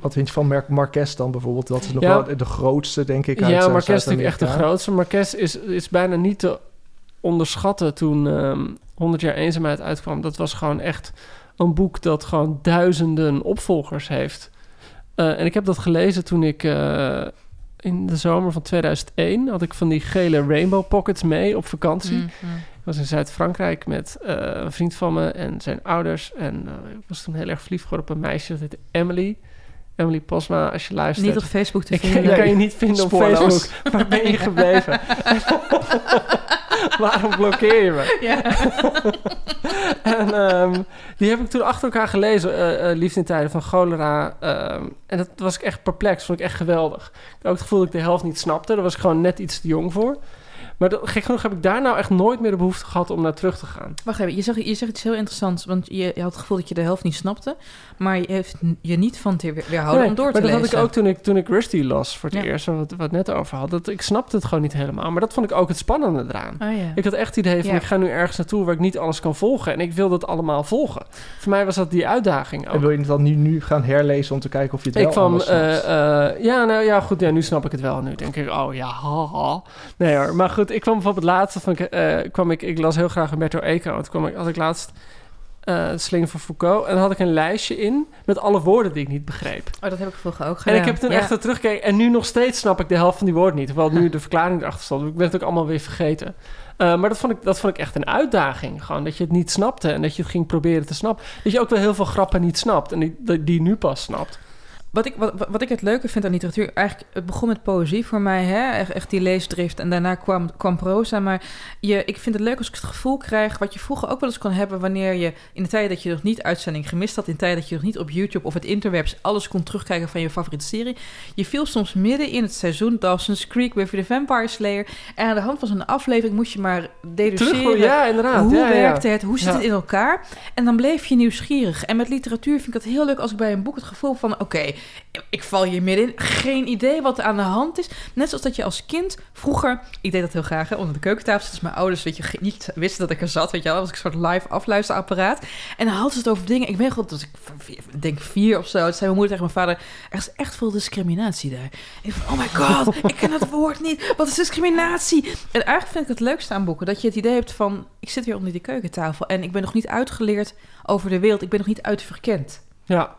Wat vind je van Mar Marquez dan bijvoorbeeld? Dat is nog
Ja.
wel de grootste, denk ik, uit
Ja,
eh,
Marquez is natuurlijk echt de grootste. Marquez is, is bijna niet te onderschatten toen ehm 100 jaar eenzaamheid uitkwam. Dat was gewoon echt een boek dat gewoon duizenden opvolgers heeft. Eh, en ik heb dat gelezen toen ik eh, in de zomer van 2001 had ik van die gele rainbow pockets mee op vakantie.
Mhm.
Ik was in Zuid-Frankrijk met eh, een vriend van me en zijn ouders. En eh, ik was toen heel erg verliefd geworden op een meisje, dat heette Emily. Emily Posma, als je luistert.
Niet op Facebook te
Ik,
vinden.
ik kan je niet vinden op. Facebook. Waar ben je gebleven? Waarom blokkeer je me?
Ja.
En ehm, die heb ik toen achter elkaar gelezen, eh, Liefde in tijden van cholera. ehm, en dat was ik echt perplex, vond ik echt geweldig. Ik had ook het gevoel dat ik de helft niet snapte. Daar was ik gewoon net iets te jong voor. Maar dat, gek genoeg heb ik daar nou echt nooit meer de behoefte gehad om naar terug te gaan.
Wacht even, je zegt, je zegt iets heel interessants. Want je, je had het gevoel dat je de helft niet snapte. Maar je heeft je niet van te weer- weerhouden
Nee,
om door te
maar dat
lezen.
had ik ook toen ik, toen ik Rusty las voor het
Ja.
eerst, wat we het net over hadden. Dat, ik snapte het gewoon niet helemaal. Maar dat vond ik ook het spannende eraan.
Oh, ja.
Ik had echt het idee van,
Ja.
ik ga nu ergens naartoe waar ik niet alles kan volgen. En ik wil dat allemaal volgen. Voor mij was dat die uitdaging ook.
En wil je het dan nu, nu gaan herlezen om te kijken of je het wel
Ik van, eh, eh, ja, nou ja, goed, ja, nu snap ik het wel. Nu denk ik, oh ja, haha. Nee hoor, maar goed, ik kwam bijvoorbeeld laatst, van, eh, kwam ik, ik las heel graag Umberto Eco. Toen kwam ik, had ik laatst eh Sling van Foucault. En dan had ik een lijstje in met alle woorden die ik niet begreep.
Oh, dat heb ik vroeger ook gedaan.
En ik heb toen
Ja.
echt teruggekeken. En nu nog steeds snap ik de helft van die woorden niet. Terwijl nu de verklaring erachter stond. Ik ben het ook allemaal weer vergeten. Eh, maar dat vond, ik, dat vond ik echt een uitdaging. Gewoon dat je het niet snapte. En dat je het ging proberen te snappen. Dat je ook wel heel veel grappen niet snapt. En die, die, die nu pas snapt.
Wat ik, wat, wat ik het leuke vind aan literatuur, eigenlijk, het begon met poëzie voor mij, hè? Echt, echt die leesdrift. En daarna kwam, kwam proza. Maar je, ik vind het leuk als ik het gevoel krijg, wat je vroeger ook wel eens kon hebben, wanneer je in de tijd dat je nog niet uitzending gemist had, in de tijd dat je nog niet op YouTube of het interwebs alles kon terugkijken van je favoriete serie. Je viel soms midden in het seizoen Dawson's Creek, Buffy the Vampire Slayer. En aan de hand van zo'n aflevering moest je maar deduceren.
Terug, ja, inderdaad.
Hoe
ja, ja, ja.
werkte het? Hoe zit
Ja.
het in elkaar? En dan bleef je nieuwsgierig. En met literatuur vind ik het heel leuk als ik bij een boek het gevoel van... oké, ik val hier middenin. Geen idee wat er aan de hand is. Net zoals dat je als kind vroeger... Ik deed dat heel graag, hè, onder de keukentafel. Dus mijn ouders weet je, niet wisten dat ik er zat. Weet je wel, was ik een soort live afluisterapparaat. En dan hadden ze het over dingen... Ik ben gewoon, dat ik denk vier of zo. Het zei mijn moeder tegen mijn vader... Er is echt veel discriminatie daar. Ik van, oh my god, ik ken het woord niet. Wat is discriminatie? En eigenlijk vind ik het leukste aan boeken... dat je het idee hebt van... ik zit hier onder die keukentafel... en ik ben nog niet uitgeleerd over de wereld. Ik ben nog niet uitverkend.
Ja.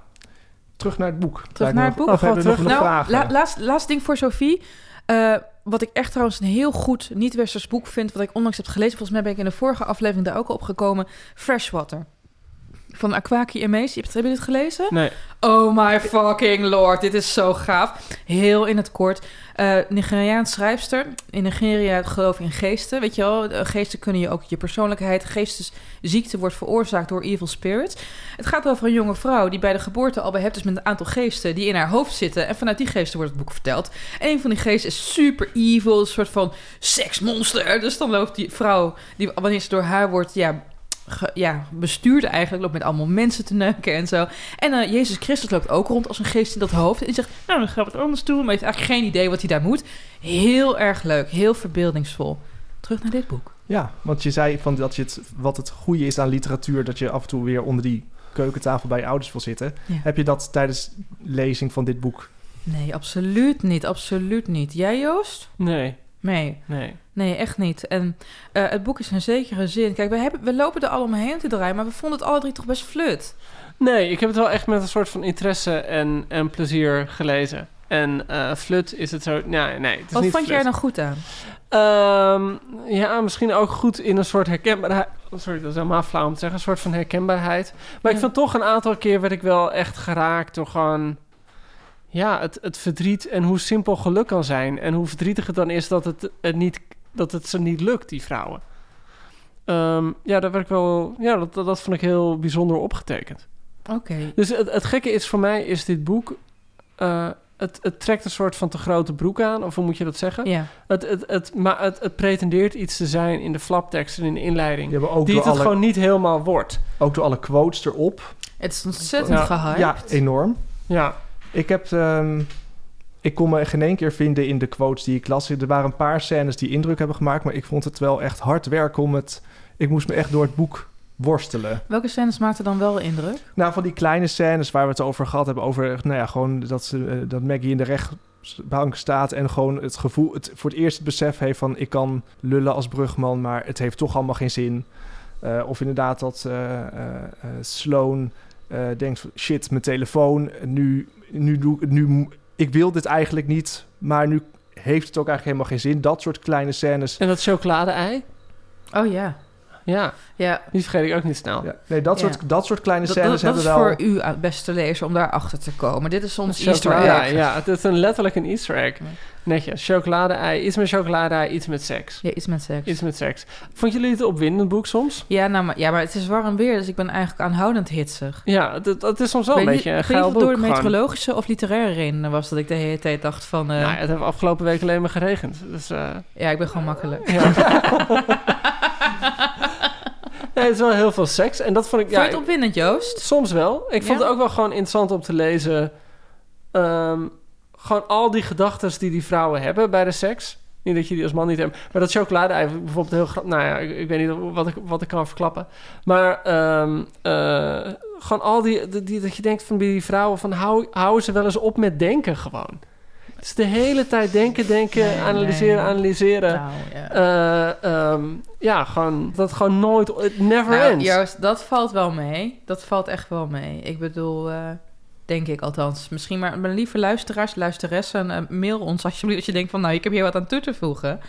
Terug naar het boek.
Terug naar het boek.
Of hebben we nog
terug.
een
Nou,
vraag?
la- laatst, laatst ding voor Sophie. Eh, wat ik echt trouwens een heel goed niet-westers boek vind... wat ik onlangs heb gelezen... volgens mij ben ik in de vorige aflevering daar ook al op gekomen... Freshwater. Van Aquaki Emees. Heb je dit gelezen?
Nee.
Oh my fucking lord, dit is zo gaaf. Heel in het kort. Eh Nigeriaans schrijfster. In Nigeria geloof in geesten. Weet je wel, eh, geesten kunnen je ook je persoonlijkheid... geestesziekte wordt veroorzaakt door evil spirits. Het gaat over een jonge vrouw die bij de geboorte al behept is met een aantal geesten... die in haar hoofd zitten. En vanuit die geesten wordt het boek verteld. En een van die geesten is super evil, een soort van seksmonster. Dus dan loopt die vrouw, die, wanneer ze door haar wordt... Ja, ge- ja, bestuurd eigenlijk. Loopt met allemaal mensen te neuken en zo. En eh, Jezus Christus loopt ook rond als een geest in dat hoofd. En die zegt, nou, dan gaan we het anders doen. Maar heeft eigenlijk geen idee wat hij daar moet. Heel erg leuk. Heel verbeeldingsvol. Terug naar dit boek.
Ja, want je zei van dat je het, wat het goede is aan literatuur... dat je af en toe weer onder die keukentafel bij je ouders wil zitten.
Ja.
Heb je dat tijdens lezing van dit boek?
Nee, absoluut niet. Absoluut niet. Jij, Joost?
Nee,
Nee.
nee.
Nee, echt niet. En eh, het boek is in zekere zin... Kijk, we, hebben, we lopen er al omheen te draaien... maar we vonden het alle drie toch best flut.
Nee, ik heb het wel echt met een soort van interesse en, en plezier gelezen. En eh flut is het zo... Nee, nee, het is
Wat
niet
vond jij er nou goed aan?
Ehm, ja, misschien ook goed in een soort herkenbaarheid, sorry, dat is helemaal flauw om te zeggen, een soort van herkenbaarheid. Maar ik vind toch een aantal keer werd ik wel echt geraakt door gewoon, ja, het, het verdriet en hoe simpel geluk kan zijn. En hoe verdrietig het dan is dat het, het, niet, dat het ze niet lukt, die vrouwen. Ehm, ja, daar werd ik wel, ja, dat, dat, dat vond ik heel bijzonder opgetekend.
Oké.
Dus het, het gekke is voor mij, is dit boek... eh, het, het trekt een soort van te grote broek aan, of hoe moet je dat zeggen?
Ja.
Het, het, het, maar het, het pretendeert iets te zijn in de flaptekst en in de inleiding...
Die ook
het,
alle,
gewoon niet helemaal wordt.
ook door alle quotes erop.
Het is ontzettend
Ja.
gehyped.
Ja, enorm.
Ja,
Ik heb... ehm, ik kon me geen één keer vinden in de quotes die ik las. Er waren een paar scènes die indruk hebben gemaakt... maar ik vond het wel echt hard werken om het... Ik moest me echt door het boek worstelen.
Welke scènes maakten dan wel indruk?
Nou, van die kleine scènes waar we het over gehad hebben... over nou ja, gewoon dat, ze, eh, dat Maggie in de rechtbank staat... en gewoon het gevoel, het voor het eerst het besef heeft van... ik kan lullen als brugman, maar het heeft toch allemaal geen zin. Eh, of inderdaad dat eh, eh, Sloan denkt... shit, mijn telefoon, nu, nu doe ik... Nu, ik wil dit eigenlijk niet, maar nu heeft het ook eigenlijk helemaal geen zin. Dat soort kleine scènes.
en dat chocolade-ei,
Oh ja.
Ja,
Ja,
die vergeet ik ook niet snel.
Ja, nee, dat,
Ja.
soort, dat soort kleine
dat,
scènes
dat, dat
hebben
is
wel...
voor u, eh, beste lezer, om daarachter te komen. Dit is soms Easter
Ja,
egg.
ja, het is een, letterlijk een easter egg.
Ja.
Netjes, chocolade-ei, iets met chocolade-ei, iets met seks.
Ja, iets met seks.
Iets met seks. Vond jullie het een opwindend boek soms?
Ja, nou, maar, ja, maar het is warm weer, dus ik ben eigenlijk aanhoudend hitsig.
Ja, het, het is soms wel een beetje een geil boek.
door de
gewoon.
meteorologische of literaire redenen was dat ik de hele tijd dacht van... eh,
Nou, het heeft afgelopen week alleen maar geregend. Dus eh,
ja, ik ben gewoon makkelijk.
ja. nee, het is wel heel veel seks. En dat vond ik...
Vond
Ja,
je het opwindend, Joost?
Soms wel. Ik vond
Ja?
het ook wel gewoon interessant om te lezen. Ehm, gewoon al die gedachten die die vrouwen hebben bij de seks. Niet dat je die als man niet hebt. Maar dat chocolade bijvoorbeeld heel grappig. Nou ja, ik, ik weet niet wat ik, wat ik kan verklappen. Maar ehm, eh, gewoon al die, die, Dat je denkt van die vrouwen van hou, houden ze wel eens op met denken gewoon. Het is de hele tijd denken, denken,
Nee,
analyseren,
nee.
analyseren.
Nou, ja.
Eh, ehm, ja, gewoon dat gewoon nooit, it never
Nou,
ends.
Joost, dat valt wel mee. Dat valt echt wel mee. Ik bedoel, eh, denk ik althans. Misschien maar, mijn lieve luisteraars, luisteressen, eh, mail ons alsjeblieft als je denkt van, nou, ik heb hier wat aan toe te voegen.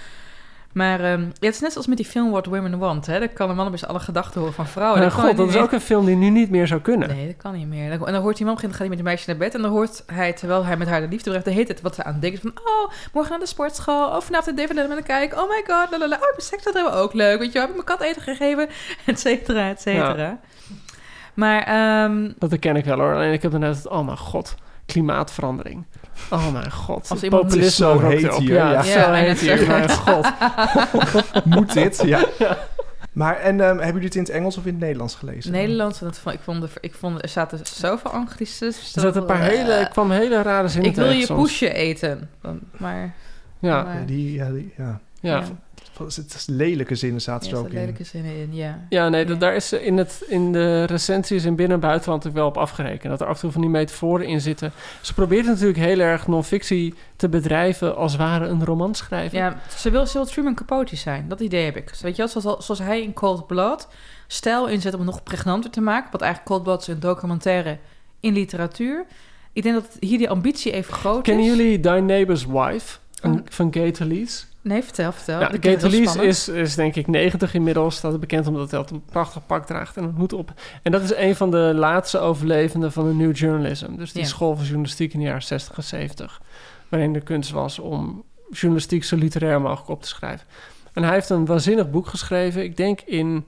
Maar ehm, ja, het is net zoals met die film What Women Want. Hè? Dan kan een man best alle gedachten horen van vrouwen. Kan
god, dat is ook een film die nu niet meer zou kunnen.
Nee, dat kan niet meer. En dan hoort die man, dan gaat hij met een meisje naar bed... en dan hoort hij, terwijl hij met haar de liefde brengt... de hele tijd wat ze aan denkt. Van, oh, morgen naar de sportschool. Oh, vanavond de DVD met een kijk. Oh my god, lalala. Oh, mijn seks dat hebben we ook leuk. Weet je heb ik mijn kat eten gegeven? Et cetera, et cetera. Maar, ehm,
Dat herken ik wel hoor. Alleen ik heb dan net het, oh mijn god, klimaatverandering. Oh mijn god.
Als iemand-
Het is zo heet hier,
Ja, zo heet hier. Mijn god.
Moet dit? Ja. Maar en ehm, hebben jullie het in het Engels of in het Nederlands gelezen?
Nederlands, en dat vond, ik, vond ik vond er zaten zoveel anglicismes.
Er zaten een paar hele, ik kwam hele rare zinnen
Ik wil je
soms.
poesje eten. Dan- Maar,
Ja,
maar-
Ja, die, ja, die, ja.
ja.
Het is lelijke zinnen zaten
Ja,
er ook in.
lelijke zinnen in, ja.
Ja, nee,
Ja.
dat- daar is ze in, het, in de recensies in binnen- en buitenland wel op afgerekend. Dat er af en toe van die metaforen in zitten. Ze probeert natuurlijk heel erg non-fictie te bedrijven als ware een roman schrijven.
Ja, ze wil, ze wil Truman Capote zijn. Dat idee heb ik. Weet je wel, zoals, zoals hij in Cold Blood stijl inzet om het nog pregnanter te maken. Wat eigenlijk Cold Blood is een documentaire in literatuur. Ik denk dat hier die ambitie even groot
Kennen
is.
jullie Thy Neighbor's Wife van,
Oh.
van Gay Talese?
Nee, vertel, vertel.
Ja, Talese
spannend.
is, is denk ik 90 inmiddels. Staat bekend omdat hij altijd een prachtig pak draagt en een hoed op. En dat is een van de laatste overlevenden van de New Journalism. Dus die
Ja.
school van journalistiek in de jaren 60 en 70. Waarin de kunst was om journalistiek zo literair mogelijk op te schrijven. En hij heeft een waanzinnig boek geschreven. Ik denk in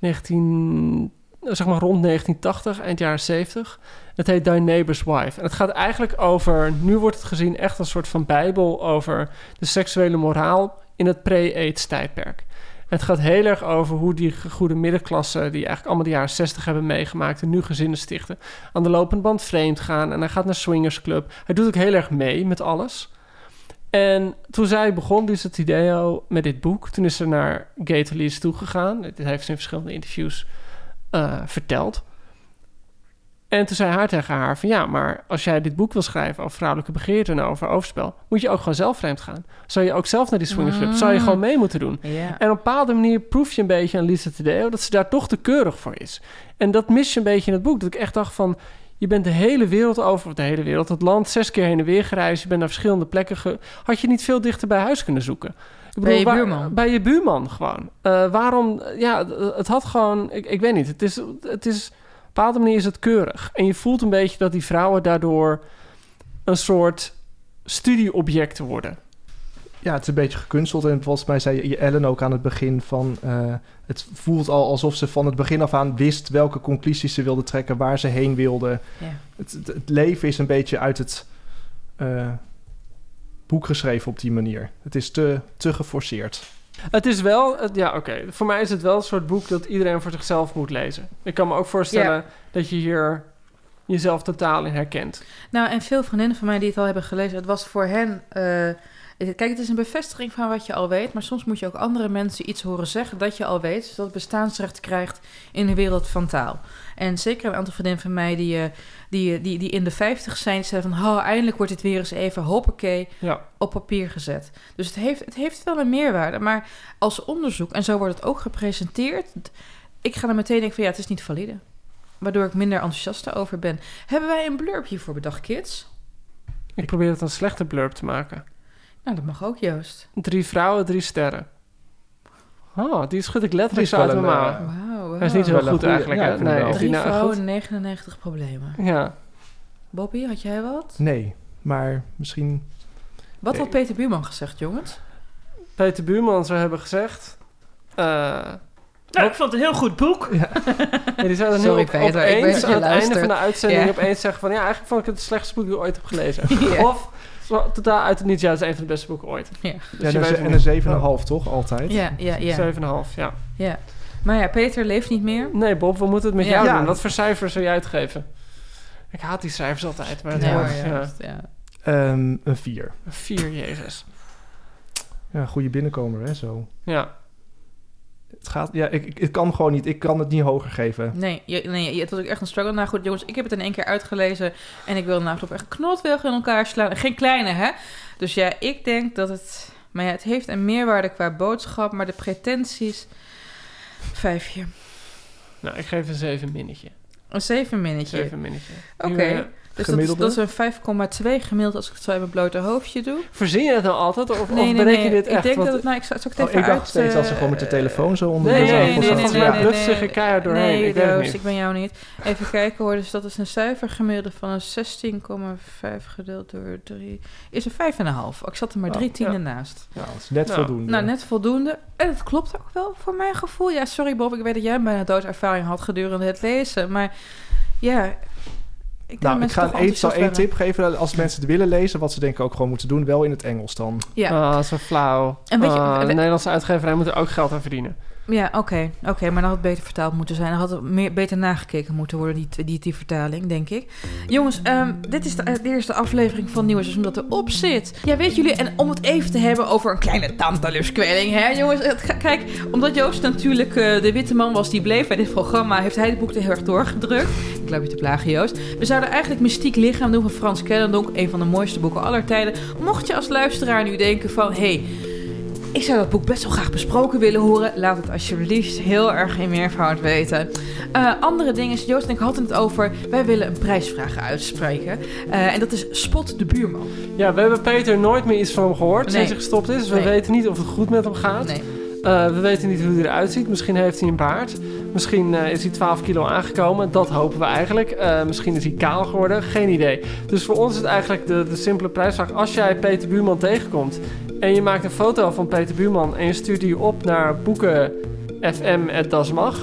19, zeg maar rond 1980, eind jaren 70. Het heet Thy Neighbor's Wife. En het gaat eigenlijk over, nu wordt het gezien echt een soort van bijbel over de seksuele moraal in het pre-AIDS tijdperk. Het gaat heel erg over hoe die goede middenklasse, die eigenlijk allemaal de jaren 60 hebben meegemaakt en nu gezinnen stichten, aan de lopende band vreemd gaan. En hij gaat naar Swingers Club. Hij doet ook heel erg mee met alles. En toen zij begon, dus het idee met dit boek, toen is ze naar Gay Talese toegegaan. Dit heeft ze in verschillende interviews eh, verteld. En toen zei haar tegen haar van ja, maar als jij dit boek wil schrijven over vrouwelijke begeerte en over overspel, moet je ook gewoon zelf vreemd gaan. Zou je ook zelf naar die swingers club, zou je
Mm.
gewoon mee moeten doen. En op een bepaalde manier proef je een beetje aan Lisa Tadeo dat ze daar toch te keurig voor is. En dat mis je een beetje in het boek. Dat ik echt dacht van, je bent de hele wereld over, of de hele wereld, het land, zes keer heen en weer gereisd. Je bent naar verschillende plekken. Ge... Had je niet veel dichter bij huis kunnen zoeken? Ik
Bij je
waar-
buurman.
Bij je buurman gewoon. Eh, waarom? Ja, het- had gewoon... Ik, ik weet niet. Het is, het is... Op een bepaalde manier is het keurig. En je voelt een beetje dat die vrouwen daardoor... een soort studieobjecten worden.
Ja, het is een beetje gekunsteld. En volgens mij zei je Ellen ook aan het begin van... eh, het voelt al alsof ze van het begin af aan wist... welke conclusies ze wilde trekken, waar ze heen wilde.
Ja.
Het, het, het leven is een beetje uit het eh, boek geschreven op die manier. Het is te, te geforceerd.
Het is wel... het- ja, oké. Voor mij is het wel een soort boek dat iedereen voor zichzelf moet lezen. Ik kan me ook voorstellen dat je hier jezelf totaal in herkent.
Nou, en veel vriendinnen van mij die het al hebben gelezen, het was voor hen. eh, kijk, het is een bevestiging van wat je al weet, maar soms moet je ook andere mensen iets horen zeggen dat je al weet, zodat het bestaansrecht krijgt in de wereld van taal. En zeker een aantal vriendinnen van mij die, eh, die, eh, die, die in de 50 zijn, zeggen van, oh, eindelijk wordt dit weer eens even hoppakee
Ja.
op papier gezet. Dus het heeft, het heeft wel een meerwaarde, maar als onderzoek, en zo wordt het ook gepresenteerd, ik ga dan meteen denken van, ja, het is niet valide. Waardoor ik minder enthousiast daarover ben. Hebben wij een blurb hiervoor bedacht, kids?
Ik probeer het een slechte blurb te maken.
Nou, dat mag ook, Joost.
Drie vrouwen, drie sterren. Oh, die schud ik
Die
letterlijk uit mijn mouw.
eh,
Wauw.
Hij is niet zo goed
goeie-
eigenlijk,
ja,
Nee, die
Drie
nou
vrouwen,
goed?
99 problemen.
Ja.
Bobby, had jij wat?
Nee, maar misschien...
Wat
Nee.
had Peter Buurman gezegd, jongens?
Peter Buurman zou hebben gezegd... eh,
Nou, ik vond het een heel goed boek.
ja, die zou dan
Sorry,
nu op,
Peter,
opeens aan het einde van de uitzending
Ja.
opeens zeggen van... Ja, eigenlijk vond ik het het slechtste boek dat ik ooit heb gelezen.
Ja.
Of totaal uit het niets, ja, het is een van de beste boeken ooit.
Ja,
Dus
Ja,
je
en een,
het
en
niet.
een 7,5 toch, altijd?
ja, ja. ja.
7,5, ja.
ja. Maar ja, Peter leeft niet meer.
Nee, Bob, we moeten het met
Ja.
jou
Ja.
doen. Wat voor cijfers zou jij uitgeven? Ik haat die cijfers altijd, maar het
Nee,
hoort.
hoor,
ja.
Ehm, een 4.
Vier, jezus.
Ja, goede binnenkomer, hè, zo.
Ja.
Het gaat... Ja, ik, ik, het kan gewoon niet. Ik kan het niet hoger geven.
Nee, je, nee, het was ook echt een struggle. Nou goed, jongens, ik heb het in één keer uitgelezen. En ik wil nou op echt knotwillig in elkaar slaan. Geen kleine, hè? Dus ja, ik denk dat het... Maar ja, het heeft een meerwaarde qua boodschap. Maar de pretenties... Vijfje.
Nou, ik geef een zeven minnetje.
Een zeven minnetje.
Zeven minnetje.
Oké.
Nu, eh,
Dus dat is,
Gemiddelde?
dat is een 5,2 gemiddeld als ik het zo in mijn blote hoofdje doe.
Verzin je het nou altijd? Of,
Nee,
of
nee,
bereken
nee.
je dit echt?
Ik denk
Want-
dat het... Nou, ik zal, zal ik het
Oh,
even
ik dacht
uit...
steeds als ze
eh,
gewoon met de telefoon zo onder
Nee,
de
nee,
zon-
nee, nee, nee, nee, keihard doorheen.
Nee,
Ik weet het
Joost,
niet.
ik ben jou niet. Even kijken hoor. Dus dat is een cijfergemiddelde van een 16,5 gedeeld door 3. Is een 5,5. Ik zat er maar
Oh,
drie tienden
ja.
naast.
Ja, dat is net
Nou,
voldoende.
Nou, net voldoende. En het klopt ook wel voor mijn gevoel. Ja, sorry Bob, ik weet dat jij bijna doodervaring had gedurende het lezen. Maar ja, ik denk
Nou, ik ga een, één- zal één tip geven. Als mensen het willen lezen, wat ze denken ook gewoon moeten doen, wel in het Engels dan.
Ja,
Ah, zo flauw.
En weet je-
Ah, de
we-
Nederlandse uitgeverij moet er ook geld aan verdienen.
Ja oké. Oké, maar dan had het beter vertaald moeten zijn. Dan had het meer, beter nagekeken moeten worden, die, die, vertaling, denk ik. Jongens, ehm, dit is de, de eerste aflevering van Nieuwe Seizoen dat erop zit. Ja, weten jullie, en om het even te hebben over een kleine tantaluskwelling, hè jongens. Kijk, omdat Joost natuurlijk eh, de witte man was die bleef bij dit programma... heeft hij het boek er heel erg doorgedrukt. Ik loop je te plagen, Joost. We zouden eigenlijk Mystiek Lichaam doen van Frans Kellendonk. Een van de mooiste boeken aller tijden. Mocht je als luisteraar nu denken van... Hey, ik zou dat boek best wel graag besproken willen horen. Laat het alsjeblieft heel erg in meervoud weten. Eh, andere dingen, is, Joost en ik hadden het over... wij willen een prijsvraag uitspreken. Eh, en dat is Spot de Buurman.
Ja, we hebben Peter nooit meer iets van hem gehoord
Nee.
sinds hij gestopt is. We
Nee.
weten niet of het goed met hem gaat.
Nee.
Eh, we weten niet hoe hij eruit ziet. Misschien heeft hij een baard. Misschien is hij 12 kilo aangekomen. Dat hopen we eigenlijk. Misschien is hij kaal geworden. Geen idee. Dus voor ons is het eigenlijk de, de simpele prijsvraag. Als jij Peter Buurman tegenkomt en je maakt een foto van Peter Buurman en je stuurt die op naar boekenfm.dasmag.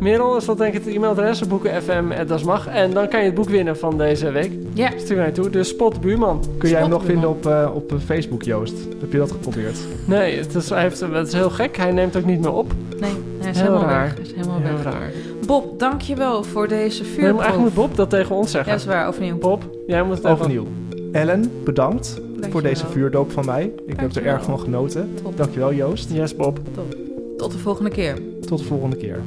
Merel, is dat denk ik het e-mailadres? Boekenfm.dasmag. En dan kan je het boek winnen van deze week.
Ja.
Stuur mij toe. Dus spot Buurman.
Kun jij hem nog vinden op, eh, op eh, Facebook, Joost? Heb je dat geprobeerd?
Nee, het is, hij heeft, het is heel gek. Hij neemt ook niet meer op.
Nee, hij is
Heel
helemaal
raar.
weg. Hij is helemaal
Heel
weg.
raar.
Bob, dankjewel voor deze
Nee, maar
vuurproef.
eigenlijk moet Bob dat tegen ons
Ja,
zeggen.
dat is waar, overnieuw.
Bob, jij moet het even...
Overnieuw. Ellen, bedankt
Dankjewel.
voor deze vuurdoop van mij. Ik heb er erg van genoten.
Top.
Dankjewel, Joost.
Yes, Bob.
Tot de volgende keer.
Tot de volgende keer.